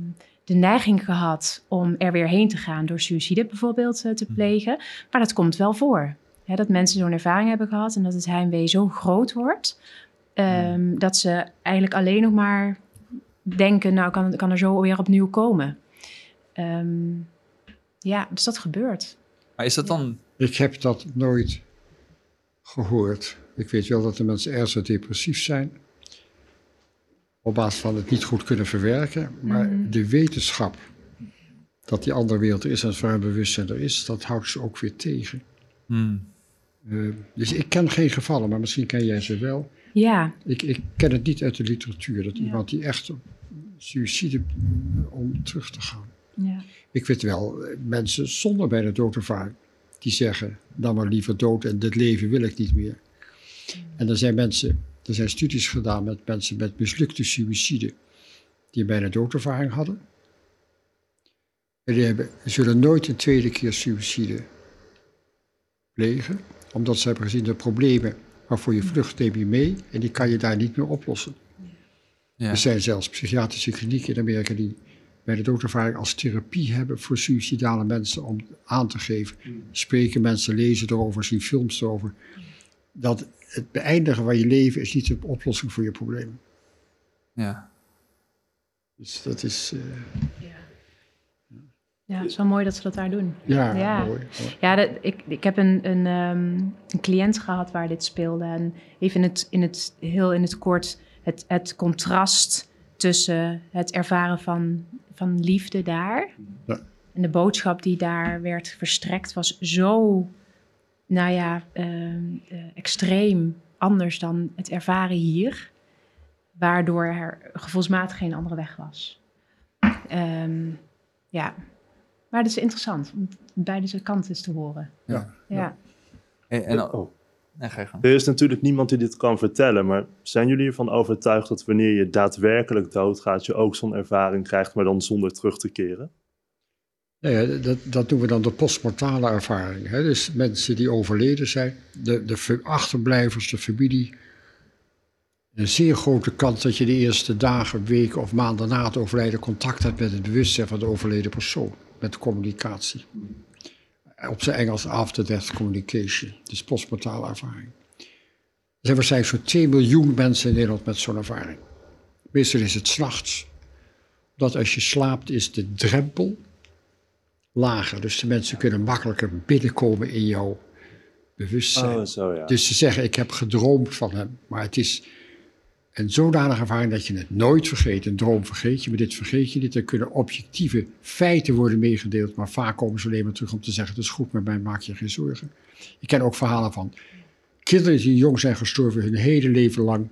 de neiging gehad om er weer heen te gaan door suïcide bijvoorbeeld eh, te plegen. Maar dat komt wel voor. Hè, dat mensen zo'n ervaring hebben gehad en dat het heimwee zo groot wordt. ehm, Dat ze eigenlijk alleen nog maar denken, nou kan, kan er zo weer opnieuw komen. Ehm, ja, dus dat gebeurt. Maar is dat dan... Ik heb dat nooit gehoord. Ik weet wel dat de mensen ernstig depressief zijn. Op basis van het niet goed kunnen verwerken. Maar Mhm. de wetenschap dat die andere wereld er is en het verruimd bewustzijn er is, dat houdt ze ook weer tegen. Hmm, Eh, dus ik ken geen gevallen, maar misschien ken jij ze wel. Ja, Ik, ik ken het niet uit de literatuur. Dat Ja. iemand die echt op suïcide om terug te gaan. ja. Ik weet wel eh, mensen zonder bijna doodervaring die zeggen, dan maar liever dood en dit leven wil ik niet meer. En er zijn mensen, er zijn studies gedaan met mensen met mislukte suïcide die een bijna doodervaring hadden. En die hebben, zullen nooit een tweede keer suïcide plegen, omdat ze hebben gezien de problemen maar voor je vlucht neem je mee en die kan je daar niet meer oplossen. Ja. Er zijn zelfs psychiatrische klinieken in Amerika die bij de doodervaring als therapie hebben voor suïcidale mensen om aan te geven. Spreken mensen, lezen erover, zien films erover. Dat het beëindigen van je leven is niet de oplossing voor je probleem. ja. Dus dat is, eh, Ja, het is wel mooi dat ze dat daar doen. ja, Ja. mooi. Ja, dat, ik, ik heb een, een, ehm, een cliënt gehad waar dit speelde. En even in het, in het, heel in het kort het, het contrast tussen het ervaren van, van liefde daar. Ja. En de boodschap die daar werd verstrekt was zo, nou ja, ehm, eh, extreem anders dan het ervaren hier. Waardoor er gevoelsmatig geen andere weg was. Ehm, ja, maar dat is interessant om beide zijn kanten te horen. Ja. Ja. Hey, en al- Oh. Nee. Er is natuurlijk niemand die dit kan vertellen, maar zijn jullie ervan overtuigd dat wanneer je daadwerkelijk doodgaat, je ook zo'n ervaring krijgt, maar dan zonder terug te keren? Nou ja, dat, dat noemen we dan de postmortale ervaring. Hè? Dus mensen die overleden zijn, de, de ver- achterblijvers, de familie. Een zeer grote kans dat je de eerste dagen, weken of maanden na het overlijden contact hebt met het bewustzijn van de overleden persoon. Met communicatie. Op zijn Engels after-death communication. Dus postmortale ervaring. Er zijn waarschijnlijk zo'n 2 miljoen mensen in Nederland met zo'n ervaring. Meestal is het s'nachts. Dat als je slaapt is de drempel lager. Dus de mensen kunnen makkelijker binnenkomen in jouw bewustzijn. Oh, zo ja. Dus ze zeggen, ik heb gedroomd van hem. Maar het is een zodanige ervaring dat je het nooit vergeet. Een droom vergeet je, maar dit vergeet je niet. Er kunnen objectieve feiten worden meegedeeld. Maar vaak komen ze alleen maar terug om te zeggen, het is goed met mij, maak je geen zorgen. Ik ken ook verhalen van kinderen die jong zijn gestorven, hun hele leven lang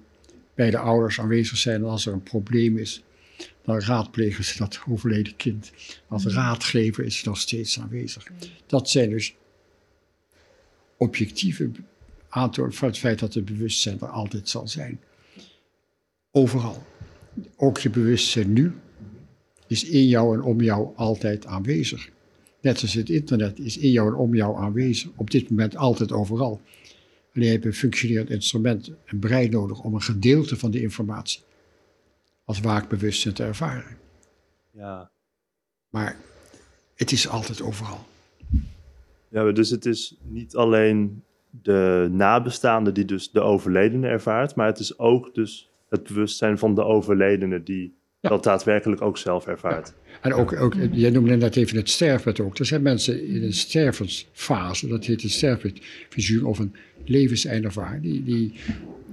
bij de ouders aanwezig zijn. En als er een probleem is, dan raadplegen ze dat overleden kind. Als raadgever is ze nog steeds aanwezig. Dat zijn dus objectieve aantonen van het feit dat het bewustzijn er altijd zal zijn. Overal. Ook je bewustzijn nu is in jou en om jou altijd aanwezig. Net als het internet is in jou en om jou aanwezig. Op dit moment altijd overal. Alleen heb je een functionerend instrument, een brein nodig om een gedeelte van de informatie als waakbewustzijn te ervaren. ja. Maar het is altijd overal. Ja, dus het is niet alleen de nabestaande die dus de overledene ervaart, maar het is ook dus het bewustzijn van de overledene die Ja. dat daadwerkelijk ook zelf ervaart. En ook, ook, jij noemde net even het sterfbed ook. Er zijn mensen in een stervensfase, dat heet een sterfbedvisioen of een levenseindervaring. Die, die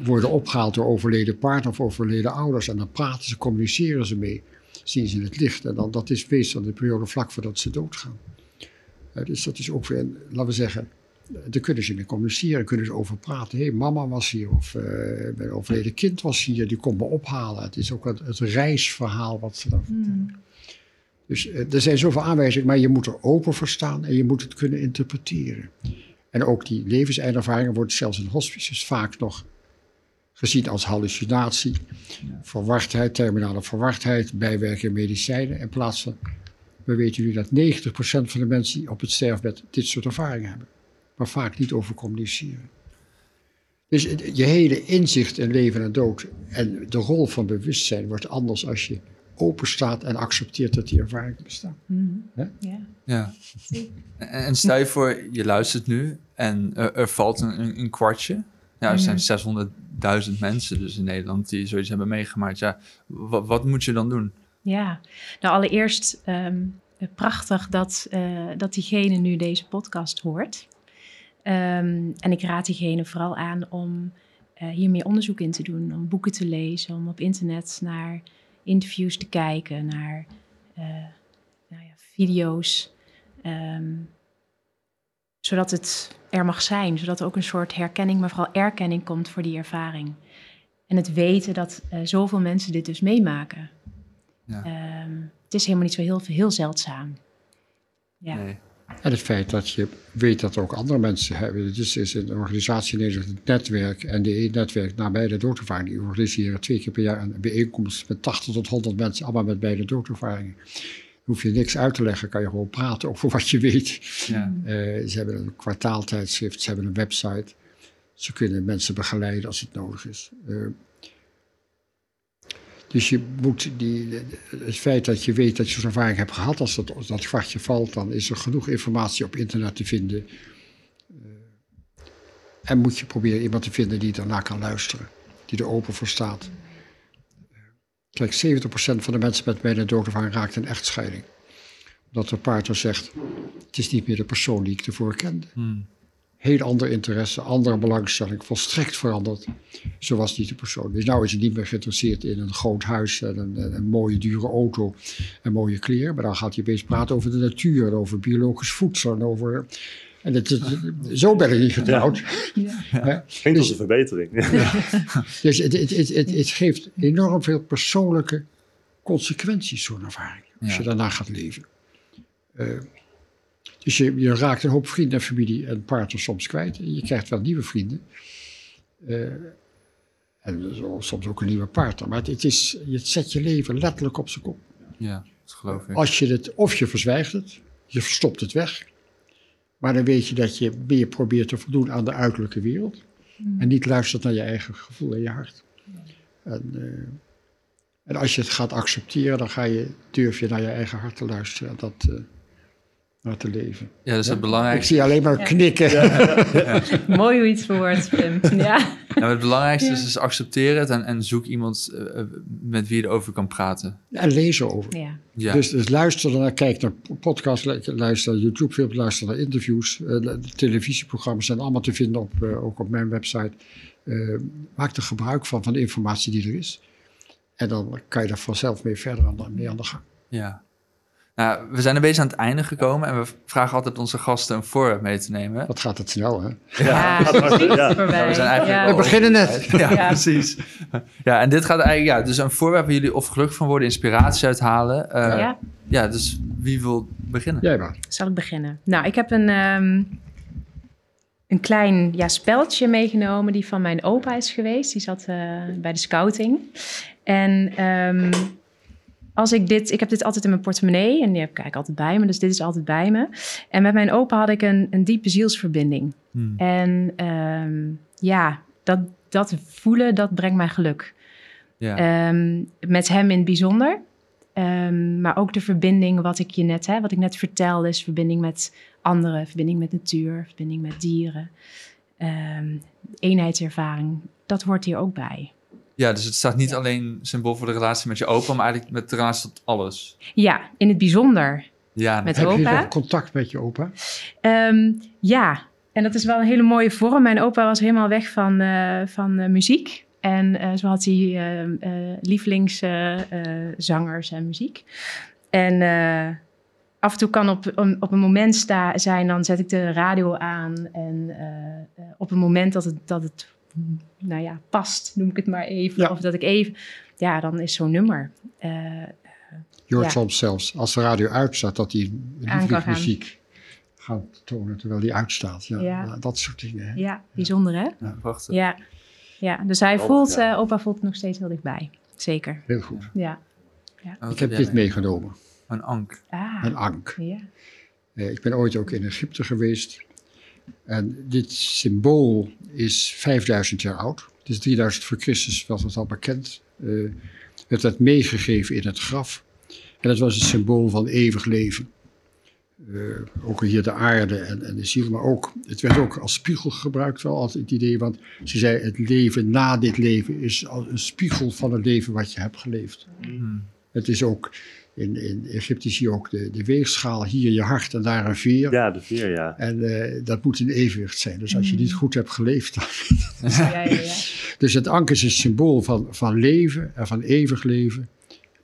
worden opgehaald door overleden partner of overleden ouders. En dan praten ze, communiceren ze mee, zien ze het licht. En dan, dat is meestal de periode vlak voordat ze doodgaan. Dus dat is ook weer, laten we zeggen, daar kunnen ze mee communiceren, kunnen ze over praten. Hé, hey, mama was hier, of eh, mijn overleden kind was hier, die komt me ophalen. Het is ook het, het reisverhaal wat ze dan vertellen. Dus eh, er zijn zoveel aanwijzingen, maar je moet er open voor staan en je moet het kunnen interpreteren. En ook die levenseindervaringen worden zelfs in hospices vaak nog gezien als hallucinatie, verwardheid, terminale verwardheid, bijwerking medicijnen. In plaats van, we weten nu dat 90% van de mensen die op het sterfbed dit soort ervaringen hebben, maar vaak niet over communiceren. Dus je hele inzicht in leven en dood en de rol van bewustzijn wordt anders als je open staat en accepteert dat die ervaringen bestaan. Ja. Ja. En, stel je voor, je luistert nu en er, er valt een, een, kwartje. Ja, er zijn 600.000 mensen dus in Nederland die zoiets hebben meegemaakt. Ja, wa- wat moet je dan doen? Ja, nou allereerst ehm, prachtig dat, eh, dat diegene nu deze podcast hoort. Ehm, en ik raad diegene vooral aan om eh, hier meer onderzoek in te doen, om boeken te lezen, om op internet naar interviews te kijken, naar eh, nou ja, video's. ehm, zodat het er mag zijn, zodat er ook een soort herkenning, maar vooral erkenning komt voor die ervaring. En het weten dat eh, zoveel mensen dit dus meemaken. Ja. Ehm, het is helemaal niet zo heel, heel zeldzaam. Ja. Nee. En het feit dat je weet dat er ook andere mensen hebben. Het is, is een organisatie in Nederland, het netwerk en de netwerk nabij de doodervaring. Die organiseren twee keer per jaar een bijeenkomst met 80 tot 100 mensen, allemaal met beide doodervaringen. Hoef je niks uit te leggen, kan je gewoon praten over wat je weet. Ja. Eh, ze hebben een kwartaaltijdschrift, ze hebben een website. Ze kunnen mensen begeleiden als het nodig is. Eh, dus je moet die, het feit dat je weet dat je zo'n ervaring hebt gehad, als dat, als dat kwartje valt, dan is er genoeg informatie op internet te vinden. Eh, en moet je proberen iemand te vinden die daarna kan luisteren, die er open voor staat. Kijk, 70% van de mensen met bijna doodervaring raakt een echtscheiding. Omdat de partner zegt, het is niet meer de persoon die ik tevoren kende. Hmm. Heel ander interesse, andere belangstelling, volstrekt veranderd. Zo was niet de persoon. Dus nou is hij niet meer geïnteresseerd in een groot huis en een, een, een mooie dure auto en mooie kleren. Maar dan gaat hij opeens praten over de natuur, en over biologisch voedsel en over... En het, het- zo ben ik niet getrouwd. Klinkt als een verbetering. <laughs> Dus het, het, het, het, het geeft enorm veel persoonlijke consequenties, zo'n ervaring. Als Ja. je daarna gaat leven. Eh, dus je, je raakt een hoop vrienden en familie en partners soms kwijt. En je krijgt wel nieuwe vrienden. Eh, en soms ook een nieuwe partner. Maar het, het, is, het zet je leven letterlijk op zijn kop. Ja, dat geloof ik. Als je het, of je verzwijgt het, je verstopt het weg. Maar dan weet je dat je meer probeert te voldoen aan de uiterlijke wereld. En niet luistert naar je eigen gevoel en je hart. En, eh, en als je het gaat accepteren, dan ga je, durf je naar je eigen hart te luisteren en dat eh, te leven. Ja, dus het Ik belangrijkste, zie alleen maar knikken. Mooi hoe je het verwoordt, Pim. Ja. nou, het belangrijkste is dus accepteer het en, en zoek iemand eh, eh, met wie je erover kan praten. En lezen over. ja. Ja, Dus, dus luister naar, kijk naar podcasts, lu- luister naar YouTube-films, luister naar interviews. eh, de televisieprogramma's zijn allemaal te vinden, op, eh, ook op mijn website. Eh, maak er gebruik van, van de informatie die er is. En dan kan je er vanzelf mee verder aan, de- mee aan de gang. ja. Nou, we zijn een beetje aan het einde gekomen en we vragen altijd onze gasten een voorwerp mee te nemen. Wat gaat het snel, hè? Ja, ja. Ja, we zijn eigenlijk Ja. We beginnen net. Ja, Ja. precies. Ja, en dit gaat eigenlijk, ja, dus een voorwerp waar jullie of gelukkig van worden, inspiratie uithalen. Eh, ja. Ja, dus wie wil beginnen? Jij maar. zal ik beginnen? Nou, ik heb een, ehm, een klein ja, speldje meegenomen die van mijn opa is geweest. Die zat eh, bij de scouting. En ehm, als ik dit, ik heb dit altijd in mijn portemonnee en die heb ik eigenlijk altijd bij me, dus dit is altijd bij me. En met mijn opa had ik een, een diepe zielsverbinding. Hmm. En ehm, ja, dat, dat voelen, dat brengt mij geluk. Ja. Ehm, met hem in het bijzonder. Ehm, maar ook de verbinding, wat ik je net, hè, wat ik net vertelde, is verbinding met anderen, verbinding met natuur, verbinding met dieren. Eenheidservaring, dat hoort hier ook bij. Ja, dus het staat niet alleen symbool voor de relatie met je opa, maar eigenlijk met de relatie tot alles. Ja, in het bijzonder Ja, met Heb je opa. nog contact met je opa? Ehm, ja, en dat is wel een hele mooie vorm. Mijn opa was helemaal weg van, eh, van eh, muziek. En eh, zo had hij ehm, eh, lievelingszangers en muziek. En eh, af en toe kan op, een- op een moment sta, zijn, dan zet ik de radio aan. En op een moment dat het, dat het nou ja, past, noem ik het maar even. Ja. Of dat ik even, ja, dan is zo'n nummer. eh, Je hoort Ja. soms zelfs, als de radio uitstaat, dat hij lievelingsmuziek gaat tonen terwijl die uitstaat. Ja, Ja. dat soort dingen. hè. ja, bijzonder hè? ja, prachtig. Ja, ja dus hij Oh, voelt, ja. eh, opa voelt het nog steeds heel dichtbij. Zeker, Heel goed. ja. Ik heb dit meegenomen, Een ank. Ah, een ank. ja. Eh, ik ben ooit ook in Egypte geweest. En dit symbool is 5000 jaar oud. Het is 3000 voor Christus, was het al bekend. Eh het werd meegegeven in het graf. En dat was een symbool van eeuwig leven. Eh, ook hier de aarde en, en de ziel, maar ook, het werd ook als spiegel gebruikt, wel altijd het idee, want ze zei, het leven na dit leven is als een spiegel van het leven wat je hebt geleefd. Hmm. Het is ook, in, in Egypte zie je ook de, de weegschaal, hier je hart en daar een veer. Ja, de vier, ja. En eh, dat moet in evenwicht zijn. Dus als je niet goed hebt geleefd. Dan... <laughs> Ja, ja, ja. Dus het anker is een symbool van, van leven en van eeuwig leven.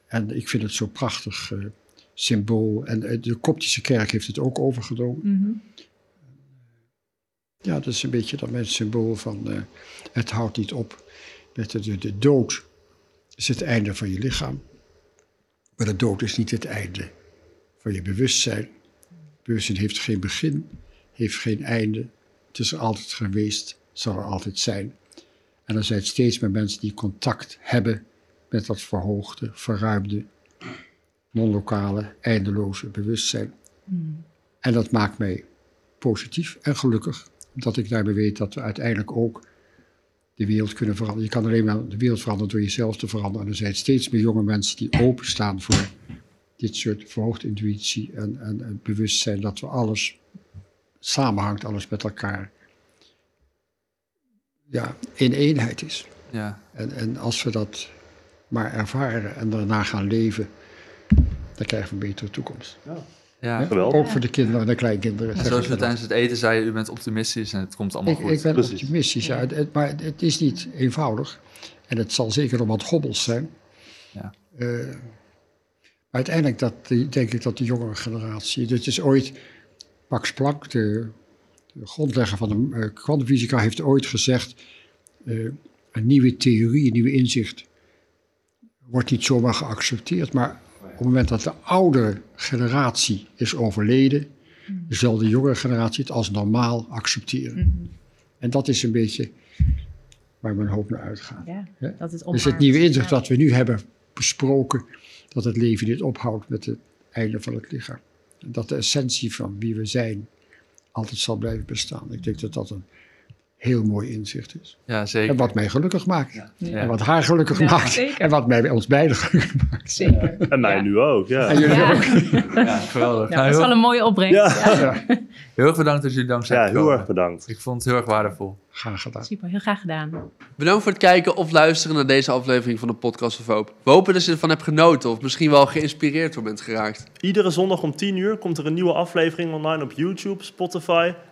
En ik vind het zo'n prachtig eh, symbool. En eh, de Koptische kerk heeft het ook overgenomen. Mhm. Ja, dat is een beetje dat mijn symbool van eh, het houdt niet op. Met de, de, de dood is het einde van je lichaam. Maar de dood is niet het einde van je bewustzijn. Bewustzijn heeft geen begin, heeft geen einde. Het is er altijd geweest, zal er altijd zijn. En er zijn steeds meer mensen die contact hebben met dat verhoogde, verruimde, non-lokale, eindeloze bewustzijn. En dat maakt mij positief en gelukkig, dat ik daarbij weet dat we uiteindelijk ook de wereld kunnen veranderen. Je kan alleen maar de wereld veranderen door jezelf te veranderen. En er zijn steeds meer jonge mensen die openstaan voor dit soort verhoogde intuïtie en, en het bewustzijn dat we alles samenhangt, alles met elkaar ja, in eenheid is. Ja, En, en als we dat maar ervaren en daarna gaan leven, dan krijgen we een betere toekomst. ja. Geweldig. Ook voor de kinderen en de kleinkinderen. Zoals we tijdens het eten zeiden, u bent optimistisch en het komt allemaal Ik, goed. ik ben Precies. optimistisch, ja. Maar het is niet eenvoudig. En het zal zeker nog wat hobbels zijn. Ja. Eh, maar uiteindelijk dat, denk ik dat de jongere generatie... Dit is ooit... Max Planck, de, de grondlegger van de eh, kwantumfysica, heeft ooit gezegd... eh, een nieuwe theorie, een nieuwe inzicht... wordt niet zomaar geaccepteerd. Maar op het moment dat de oudere generatie is overleden... zal de jongere generatie het als normaal accepteren. En dat is een beetje waar mijn hoop naar uitgaat. Ja, dat het Dus het nieuwe inzicht dat we nu hebben besproken, dat het leven niet ophoudt met het einde van het lichaam. En dat de essentie van wie we zijn altijd zal blijven bestaan. Ik denk dat dat een heel mooi inzicht is. Ja, zeker. En wat mij gelukkig maakt. Ja. En wat haar gelukkig Ja, maakt. zeker. En wat mij ons beiden gelukkig maakt. Zeker. En mij Ja. nu ook, ja. En jullie Ja. ook. Ja, geweldig. Ja, Nou, dat is wel heel, een mooie opbrengst. Ja. Ja. Ja, heel erg bedankt dat jullie langs zijn Ja, heel erg bedankt. Ik vond het heel erg waardevol. graag gedaan. Super, heel graag gedaan. Bedankt voor het kijken of luisteren naar deze aflevering van de Podcast of Hoop. We hopen dat je ervan hebt genoten of misschien wel geïnspireerd door bent geraakt. Iedere zondag om 10 uur komt er een nieuwe aflevering online op YouTube, Spotify